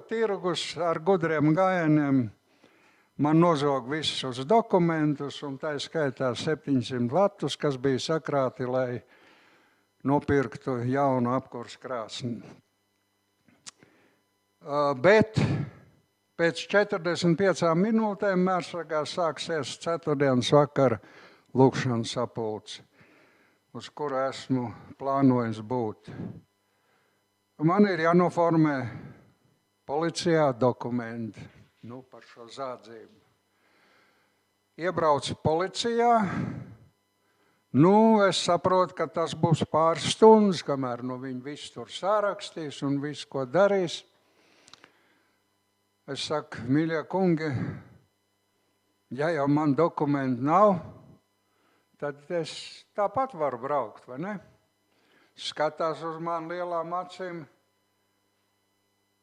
tirgus ar gudriem gājieniem man nozog visus dokumentus, un tā skaitā 700 latus, kas bija sakrāti, lai nopirktu jaunu apkursu krāsni. Bet pēc 45 minūtēm mērsragā sāksies ceturtdienas vakara lūkšanas sapulce uz kuru esmu plānojis būt. Man ir jānoformē policijā dokumenti nu, par šo zādzību. Iebraucu policijā, nu, es saprotu, ka tas būs pāris stundas, kamēr nu, viņi visu tur sārakstīs un visu, ko darīs. Es saku, mīļie kungi, ja jau man dokumenti nav, tad es tāpat varu braukt, vai ne? Skatās uz mani lielām acīm.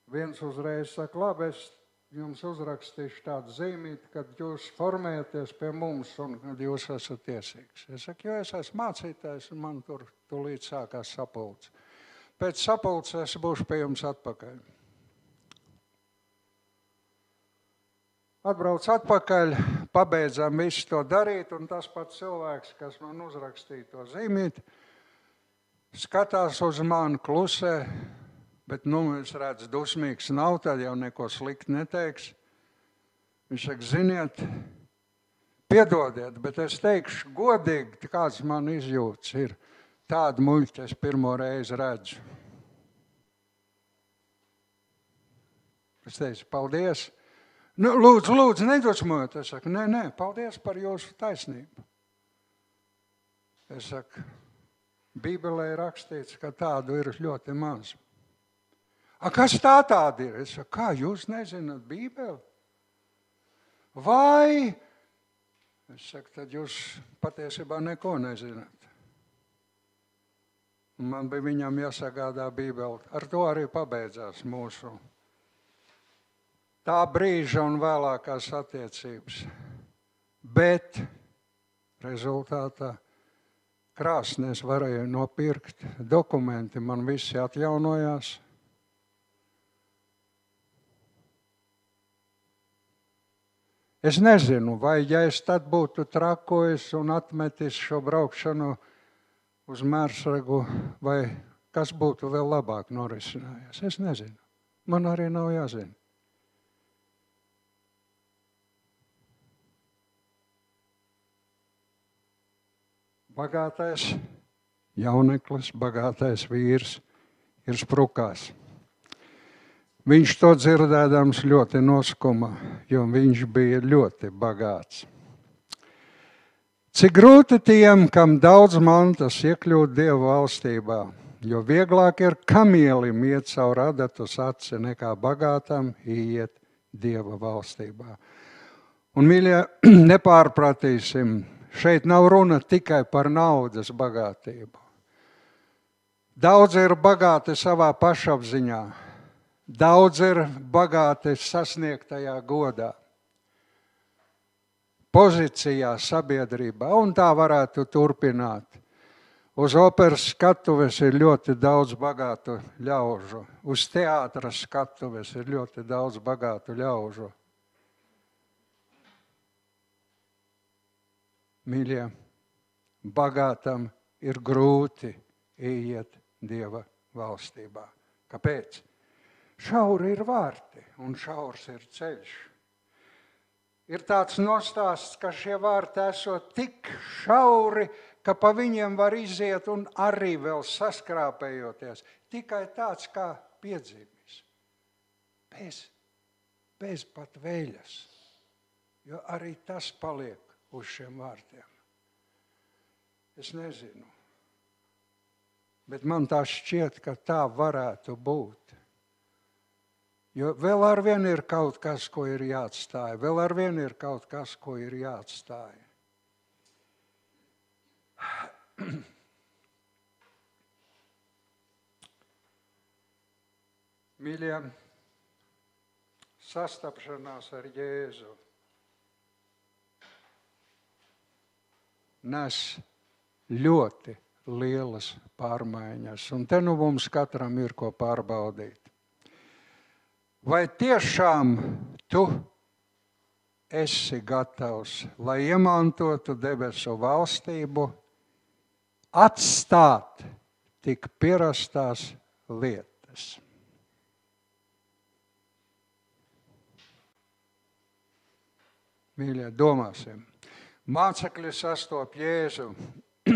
Viens uzreiz saka, labi, es jums uzrakstīšu tādu zīmīti, kad jūs formējaties pie mums un kad jūs esat tiesīgs. Es saku, jo es esmu mācītājs un man tur tūlīt sākās sapulce. Pēc sapulces es būšu pie jums atpakaļ. Atbrauc atpakaļ, pabeidzām visu to darīt, un tas pats cilvēks, kas man uzrakstīja to zīmīti, skatās uz mani klusē, bet, nu, es redzu, dusmīgs nav, tad jau neko sliktu neteiks. Viņš saka, ziniet, piedodiet, bet es teikšu godīgi, kāds man izjūts ir. Tādu muļķu es pirmo reizi redzu. Es teicu, paldies. Nu, lūdzu, lūdzu, nedusmojiet. Es saku, nē, nē, paldies par jūsu taisnību. Es saku, Bībelē ir rakstīts, ka tādu ir ļoti maz. Kas tā tāda ir? Es saku, kā jūs nezināt Bībeli? Vai? Es saku, tad jūs patiesībā neko nezināt. Man bija viņam jāsagādā Bībeli. Ar to arī pabeidzās mūsu tā brīža un vēlākās attiecības. Bet rezultātā krāsnēs varēju nopirkt dokumenti, man visi atjaunojās. Es nezinu, vai ja es tad būtu trakojis un atmetis šo braukšanu uz Mērsragu, vai kas būtu vēl labāk norisinājies. Es nezinu. Man arī nav jāzina. Bagātais jauneklis, bagātais vīrs ir sprukās. Viņš to dzirdēdams ļoti noskuma, jo viņš bija ļoti bagāts. Cik grūti tiem, kam daudz mantas, iekļūt Dieva valstībā, jo vieglāk ir kamielim iet caur adatus aci nekā bagātam iet Dieva valstībā. Un, mīļie, nepārpratīsim, šeit nav runa tikai par naudas bagātību. Daudz ir bagāti savā pašapziņā, daudz ir bagāti sasniegtajā godā, pozīcijā, sabiedrībā, un tā varētu turpināt. Uz operas skatuves ir ļoti daudz bagātu ļaužu, uz teātras skatuves ir ļoti daudz bagātu ļaužu. Mīļie, bagātam ir grūti iet Dieva valstībā. Kāpēc? Šauri ir vārti un šaurs ir ceļš. Ir tāds nostāsts, ka šie vārti esot tik šauri, ka pa viņiem var iziet un arī vēl saskrāpējoties. Tikai tāds kā piedzīvis. Bez, bez pat vēļas. Jo arī tas paliek uz šiem vārtiem. Es nezinu. Bet man tā šķiet, ka tā varētu būt. Jo vēl ar vienu ir kaut kas, ko ir jāatstāj. Vēl ar vienu ir kaut kas, ko ir jāatstāj. Mīļie, sastapšanās ar Jēzu nes ļoti lielas pārmaiņas. Un te nu mums katram ir ko pārbaudīt. Vai tiešām tu esi gatavs, lai iemantotu debesu valstību, atstāt tik pierastās lietas? Mīļie, domāsim! Mācekļi sastop Jēzu.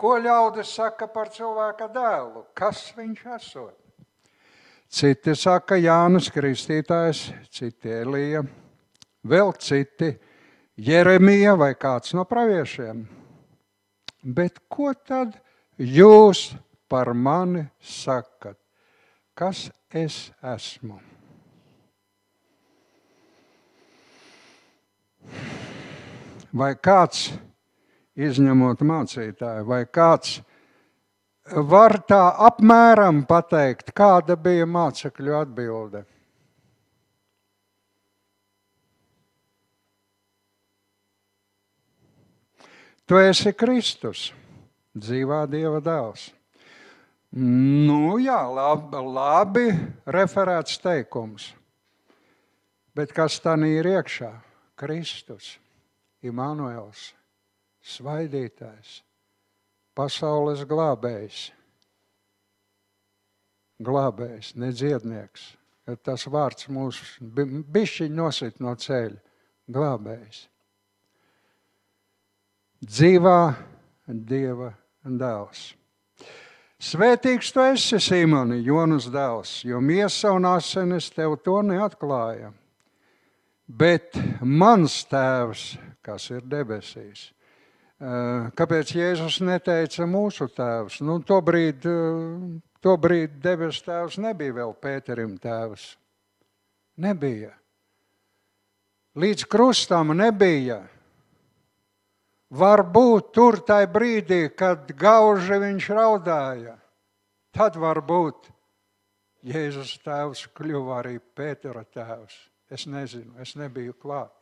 Ko ļaudis saka par cilvēka dēlu? Kas viņš esot? Citi saka Jānis Kristītājs, citi Elija, vēl citi Jeremija vai kāds no praviešiem. Bet ko tad jūs par mani sakat? Kas es esmu? vai kāds, izņemot mācītāju, vai kāds var tā apmēram pateikt, kāda bija mācekļu atbilde? Tu esi Kristus, dzīvā Dieva dēls. Nu, jā, labi, labi referēts teikums. Bet kas tā ir iekšā? Kristus, Imānuēls, Svaidītājs, pasaules glābējs. Glābējs, nedziednieks. Tas vārds mūs bišķiņ nosit no ceļa. Glābējs. Dzīvā Dieva dēls. Svētīgs tu esi, Simoni, Jonas dēls, jo miesa un asinis tev to neatklāja. Bet mans tēvs, kas ir debesīs, kāpēc Jēzus neteica mūsu tēvs? Nu, tobrīd, tobrīd debesu tēvs nebija vēl Pēterim tēvs. Nebija. Līdz krustam nebija. Varbūt tur tajā brīdī, kad gauži viņš raudāja, tad varbūt Jēzus tēvs kļuva arī Pētera tēvs. Es nezinu, es nebiju klāt.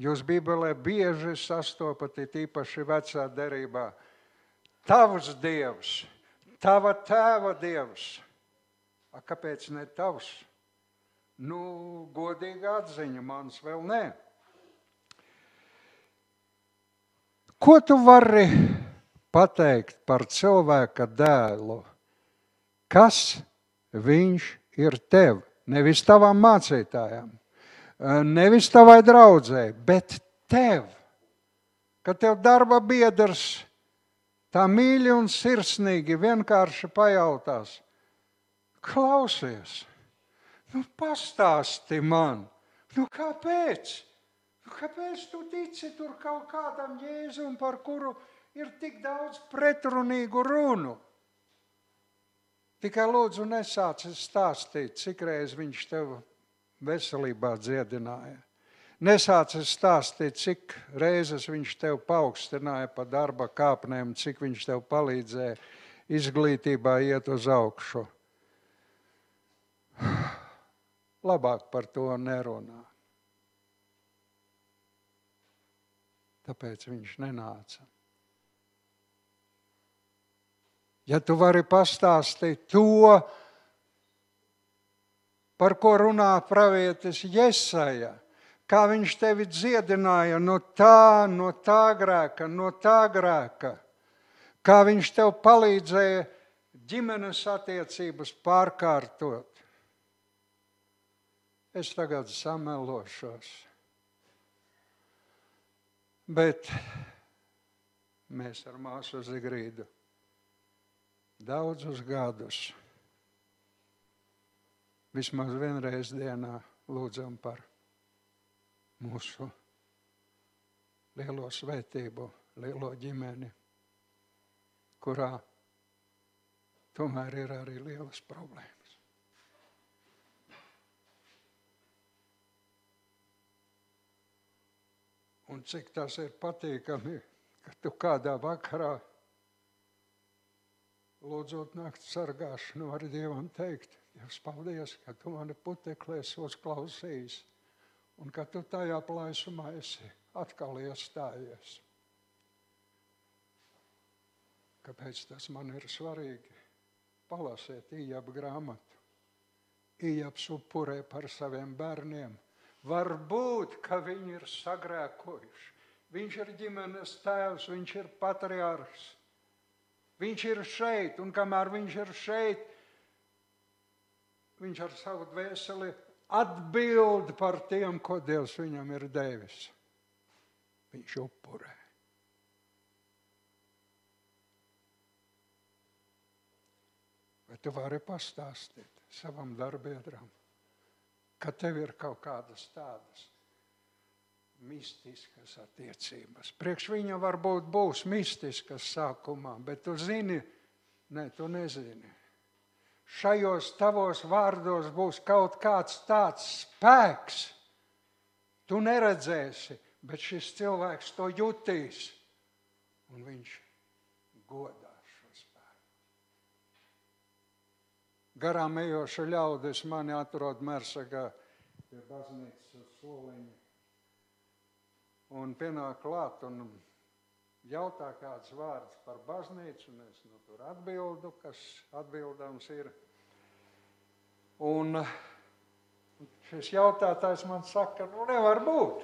Jūs Bībelē bieži sastopat, īpaši vecā derībā, tavs dievs, tava tēva dievs. A, kāpēc ne tavs? Nu, godīga atziņa mans vēl nē. Ko tu vari pateikt par cilvēka dēlu? Kas viņš ir tev? Nevis tavam mācītājam, nevis tavai draudzēji, bet tev. Kad tev darba biedrs tā mīļi un sirsnīgi vienkārši pajautās, klausies! Nu, pastāsti man, nu, kāpēc? Nu, kāpēc tu tici tur kaut kādam jēzum, par kuru ir tik daudz pretrunīgu runu? Tikai lūdzu, nesāc stāstīt, cik reizes viņš tev veselībā dziedināja. Nesāc stāstīt, cik reizes viņš tev paaugstināja pa darba kāpnēm, cik viņš tev palīdzēja izglītībā iet uz augšu labāk par to nerunā. Tāpēc viņš nenāca. Ja tu vari pastāstīt to, par ko runā pravietis Jesaja, kā viņš tevi dziedināja no tā, no tā grēka, no tā grēka, kā viņš tev palīdzēja ģimenes attiecības pārkārtot. Es tagad samelošos. Bet mēs ar māsu Zigrīdu daudzus gadus vismaz vienreiz dienā lūdzam par mūsu lielo svētību, lielo ģimeni, kurā tomēr ir arī lielas problēmas. Un cik tas ir patīkami, ka tu kādā vakarā lūdzot naktas sargāšanu, vari Dievam teikt, Dievs, paldies, ka tu mani puteklēs uzklausījis un ka tu tajā plaisumā esi atkal iestājies. Kāpēc tas man ir svarīgi? Palasiet īņķa grāmatu. Īņķis upurē par saviem bērniem Varbūt, ka viņi ir sagrēkojuši. Viņš ir ģimenes tēvs, viņš ir patriārhs. Viņš ir šeit, un kamēr viņš ir šeit, viņš ar savu dvēseli atbild par tiem, ko Dievs viņam ir devis. Viņš upurē. Vai tu vari pastāstīt savam darbbiedram? ka tev ir kaut kādas tādas mistiskas attiecības. Priekš viņa varbūt būs mistiskas sākumā, bet tu zini, ne, tu nezini. Šajos tavos vārdos būs kaut kāds tāds spēks, tu neredzēsi, bet šis cilvēks to jutīs un viņš godā. garām ejoša ļaudis mani atrod Mersagā pie baznīcas soliņa. Un pienāk klāt un jautā kāds vārds par baznīcu, un es nu, tur atbildu, kas atbildams ir. Un Šis jautātājs man saka, nu nevar būt,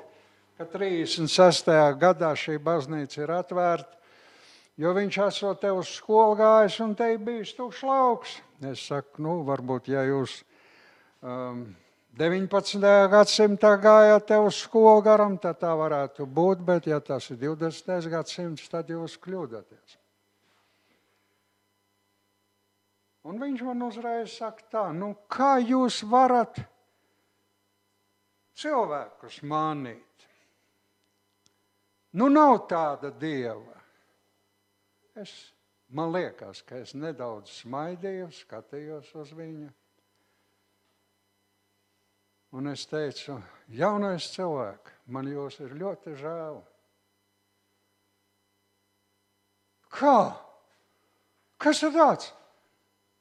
ka 36. gadā šī baznīca ir atvērta, jo viņš esot te uz skolu gājis un te bijis tukšs lauks. Es saku, nu varbūt, ja jūs um, 19. gadsimtā gājāt te uz skolu garam, tad tā varētu būt, bet ja tas ir 20. gadsimts, tad jūs kļūdaties. Un viņš man uzreiz saka, tā, nu, kā jūs varat cilvēkus mānīt? Nu, nav tāda dieva. Es, man liekas, ka es nedaudz smaidīju, skatījos uz viņu. Un es teicu, jaunais cilvēks, man jūs ir ļoti žēl. Kā? Kas ir tāds?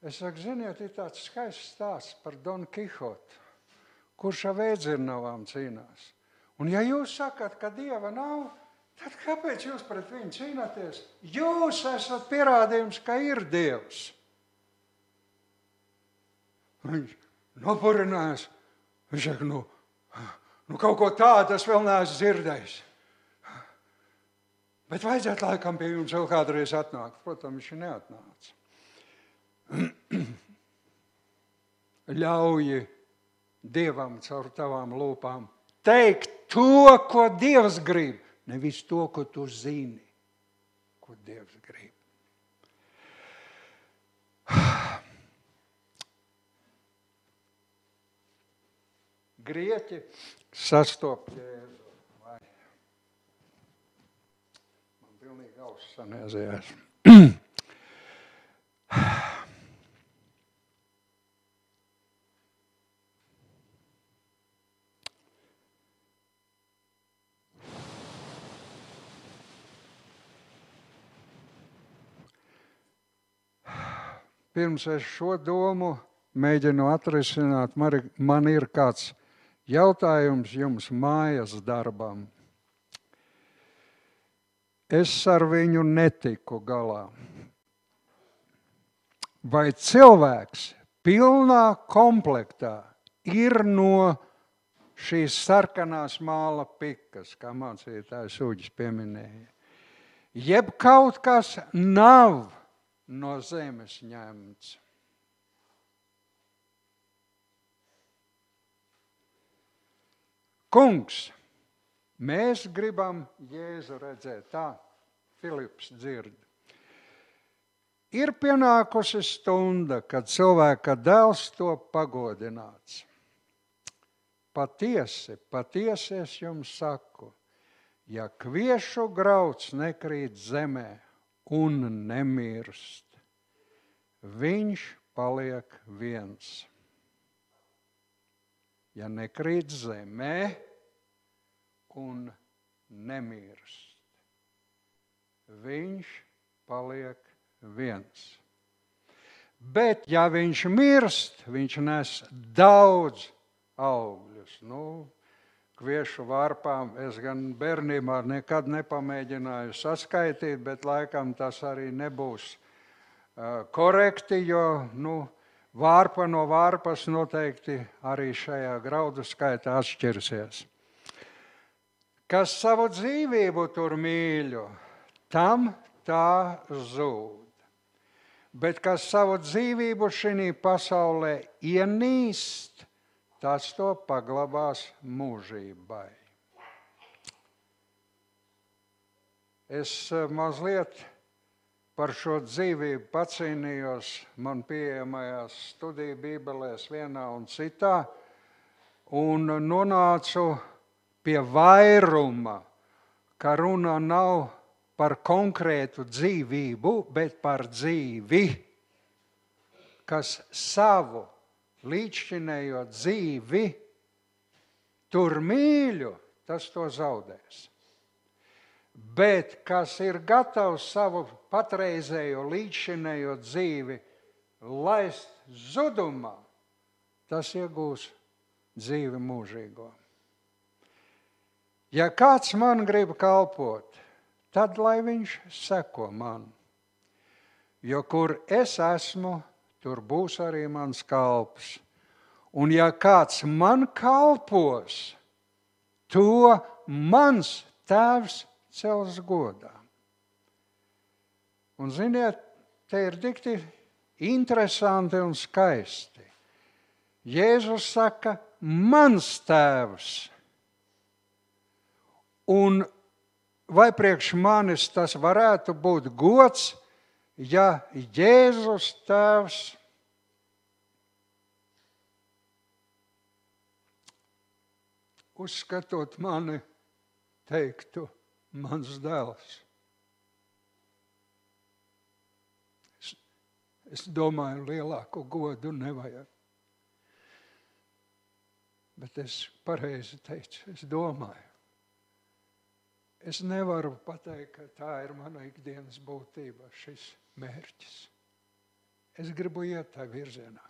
Es saku, ziniet, ir tāds skaists stāsts par Don Kihotu, kurš ar vēdzirnavām cīnās. Un ja jūs sakat, ka Dieva nav, tad kāpēc jūs pret viņu cīnāties? Jūs esat pierādījums, ka ir Dievs. Viņš nopurinājās. Viņš saka, nu, nu kaut ko tādu es vēl neesmu dzirdējis. Bet vajadzētu laikam pie jums vēl kādreiz atnākt. Protams, viņš neatnāca. Ļauj Dievam caur tavām lūpām teikt to, ko Dievs grib, nevis to, ko tu zini, ko Dievs grib. Grieķi sastopas Jēzu. Man pilnīgi auss sanēzējās. pirms es šo domu mēģinu atrisināt, man ir kāds jautājums jums mājas darbam. Es ar viņu netiku galā. Vai cilvēks pilnā komplektā ir no šīs sarkanās māla pikas, kā mācītājs Uģis pieminēja, jeb kaut kas nav no zemes ņemts. Kungs, mēs gribam Jēzu redzēt, tā Filips dzird. Ir pienākusi stunda, kad cilvēka dēls to pagodināts. Patiesi, patiesi es jums saku, ja kviešu grauds nekrīt zemē, un nemirst. Viņš paliek viens. Ja nekrīt zemē un nemirst, viņš paliek viens. Bet, ja viņš mirst, viņš nes daudz augļus. Nu, kviešu vārpām es gan bērnībā nekad nepamēģināju saskaitīt, bet laikam tas arī nebūs korekti, jo nu, vārpa no vārpas noteikti arī šajā graudu skaitā atšķirsies. Kas savu dzīvību tur mīļo, tam tā zūd. Bet kas savu dzīvību šī pasaulē ienīst, tas to paglabās mūžībai. Es eh, mazliet par šo dzīvību pacīnījos man pieejamajās studiju bībelēs vienā un citā, un nonācu pie vairuma, ka runa nav par konkrētu dzīvību, bet par dzīvi, kas savu līdzšinējo dzīvi, tur mīļu, tas to zaudēs. Bet kas ir gatavs savu patreizējo līdzšinējo dzīvi laist zudumā, tas iegūs dzīvi mūžīgo. Ja kāds man grib kalpot, tad lai viņš seko man. Jo kur es esmu, tur būs arī mans kalps. Un ja kāds man kalpos, to mans tēvs cels godā. Un ziniet, te ir dikti interesanti un skaisti. Jēzus saka, mans tēvs. Un vai priekš manis tas varētu būt gods, ja Jēzus tēvs uzskatot mani, teiktu, mans dēls. Es, es domāju, lielāku godu nevajag. Bet es pareizi teicu, es domāju. Es nevaru pateikt, ka tā ir mana ikdienas būtība, šis mērķis. Es gribu iet tajā virzienā.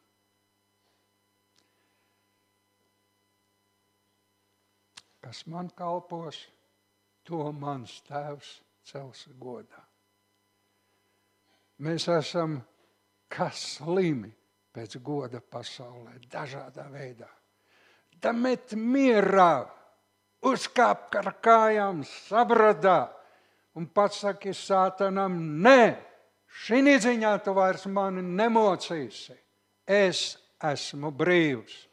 Kas man kalpos, to mans tēvs cels godā. Mēs esam kā slimi pēc goda pasaulē, dažādā veidā. Da met mierā uzkāp ar kājām, sabradā un pats saki sātanam, nē, šī ziņā tu vairs mani nemocīsi. Es esmu brīvs.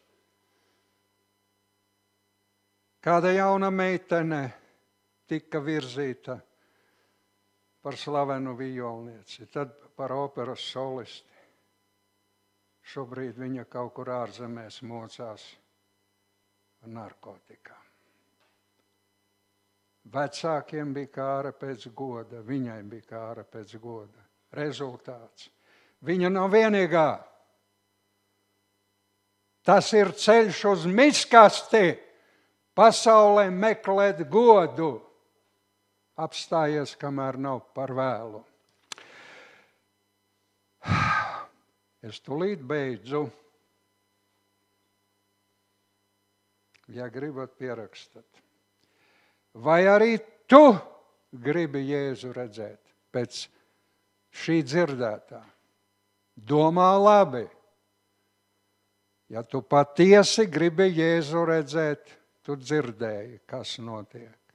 Kāda jauna meitene tika virzīta par slavenu violnieci, tad par operas solisti. Šobrīd viņa kaut kur ārzemēs mocās ar narkotikām. Vecākiem bija kāra pēc goda, viņai bija kāra pēc goda. Rezultāts. Viņa nav vienīgā. Tas ir ceļš uz miskasti. Pasaulē meklēt godu. Apstājies, kamēr nav par vēlu. Es tūlīt beidzu. Ja gribat, pierakstat. Vai arī tu gribi Jēzu redzēt pēc šī dzirdētā? Domā labi. Ja tu patiesi gribi Jēzu redzēt, tu dzirdēji, kas notiek.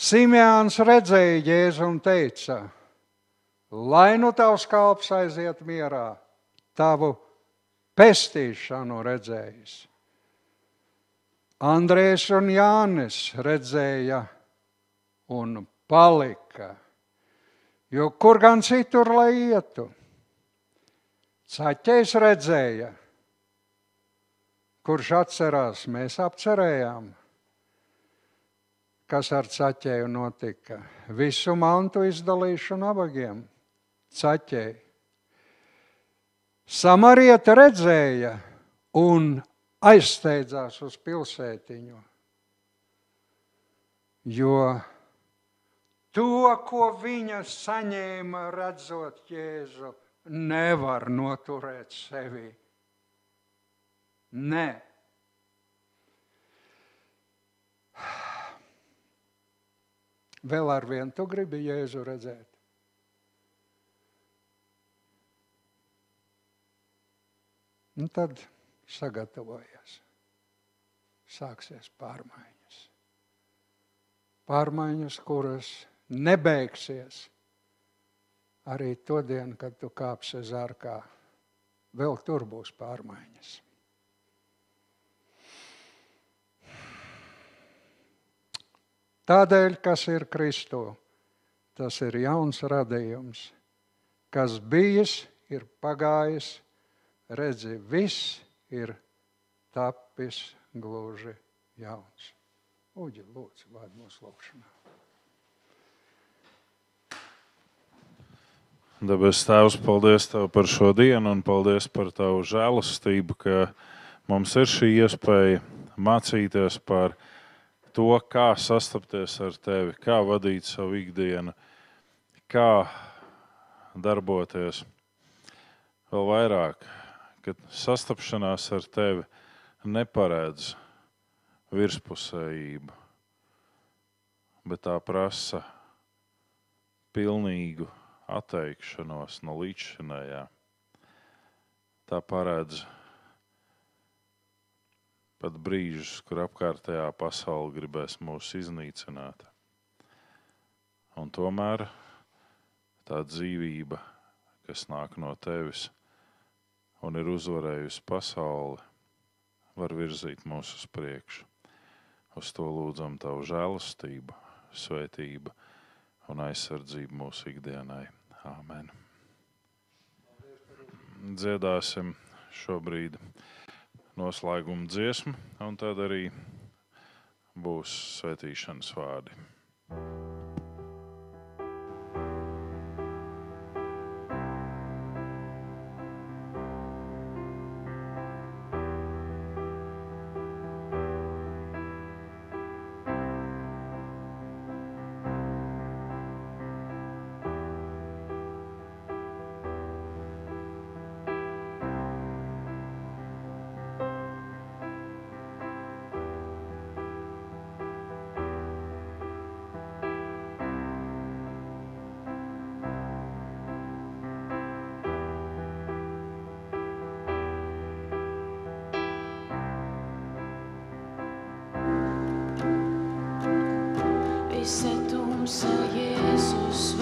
Simjāns redzēja Jēzu un teica, lai nu tavs kalps aiziet mierā, tavu pestīšanu redzējis. Andrēs un Jānis redzēja un palika. Jo kur gan citur lai ietu? Caķis redzēja, kurš atcerās, mēs apcerējām, kas ar caķēju notika. Visu mantu izdalīšu nabagiem, caķēji. Samarieta redzēja un aizsteidzās uz pilsētiņu. Jo to, ko viņa saņēma redzot Jēzu, nevar noturēt sevi. Nē. Vēl ar vienu tu gribi Jēzu redzēt. Un tad sagatavojies. Sāksies pārmaiņas. Pārmaiņas, kuras nebeigsies arī to dienu, kad tu kāpsi zārkā. Vēl tur būs pārmaiņas. Tādēļ, kas ir Kristo, tas ir jauns radījums, kas bijis, ir pagājis, redzi, viss ir tapis gluži jauns. Uģi, lūdzu, vārdu mūsu lūgšanā. Dabas Tēvs, paldies Tev par šo dienu un paldies par Tavu žēlastību, ka mums ir šī iespēja mācīties par to, kā sastapties ar Tevi, kā vadīt savu ikdienu, kā darboties vēl vairāk ka sastapšanās ar tevi neparedz virspusējību, bet tā prasa pilnīgu atteikšanos no līdzšinējā. Tā paredz pat brīžus, kur apkārtējā pasaule gribēs mūs iznīcināt. Un tomēr tā dzīvība, kas nāk no tevis un ir uzvarējusi pasauli, var virzīt mūs uz priekšu. Uz to lūdzam tavu žēlastību, svētību un aizsardzību mūsu ikdienai. Āmen! Dziedāsim šobrīd noslēguma dziesmu, un tad arī būs svētīšanas vārdi. Visa tumsa Jēzus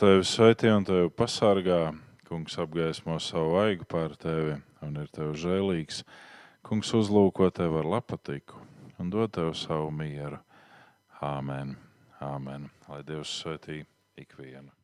tevi sveitī un tevi pasargā. Kungs apgaismo savu vaigu pār tevi un ir tev žēlīgs. Kungs uzlūko tevi ar lapatiku un dod tev savu mieru. Āmen, āmen. Lai Dievs svētī ikvienu.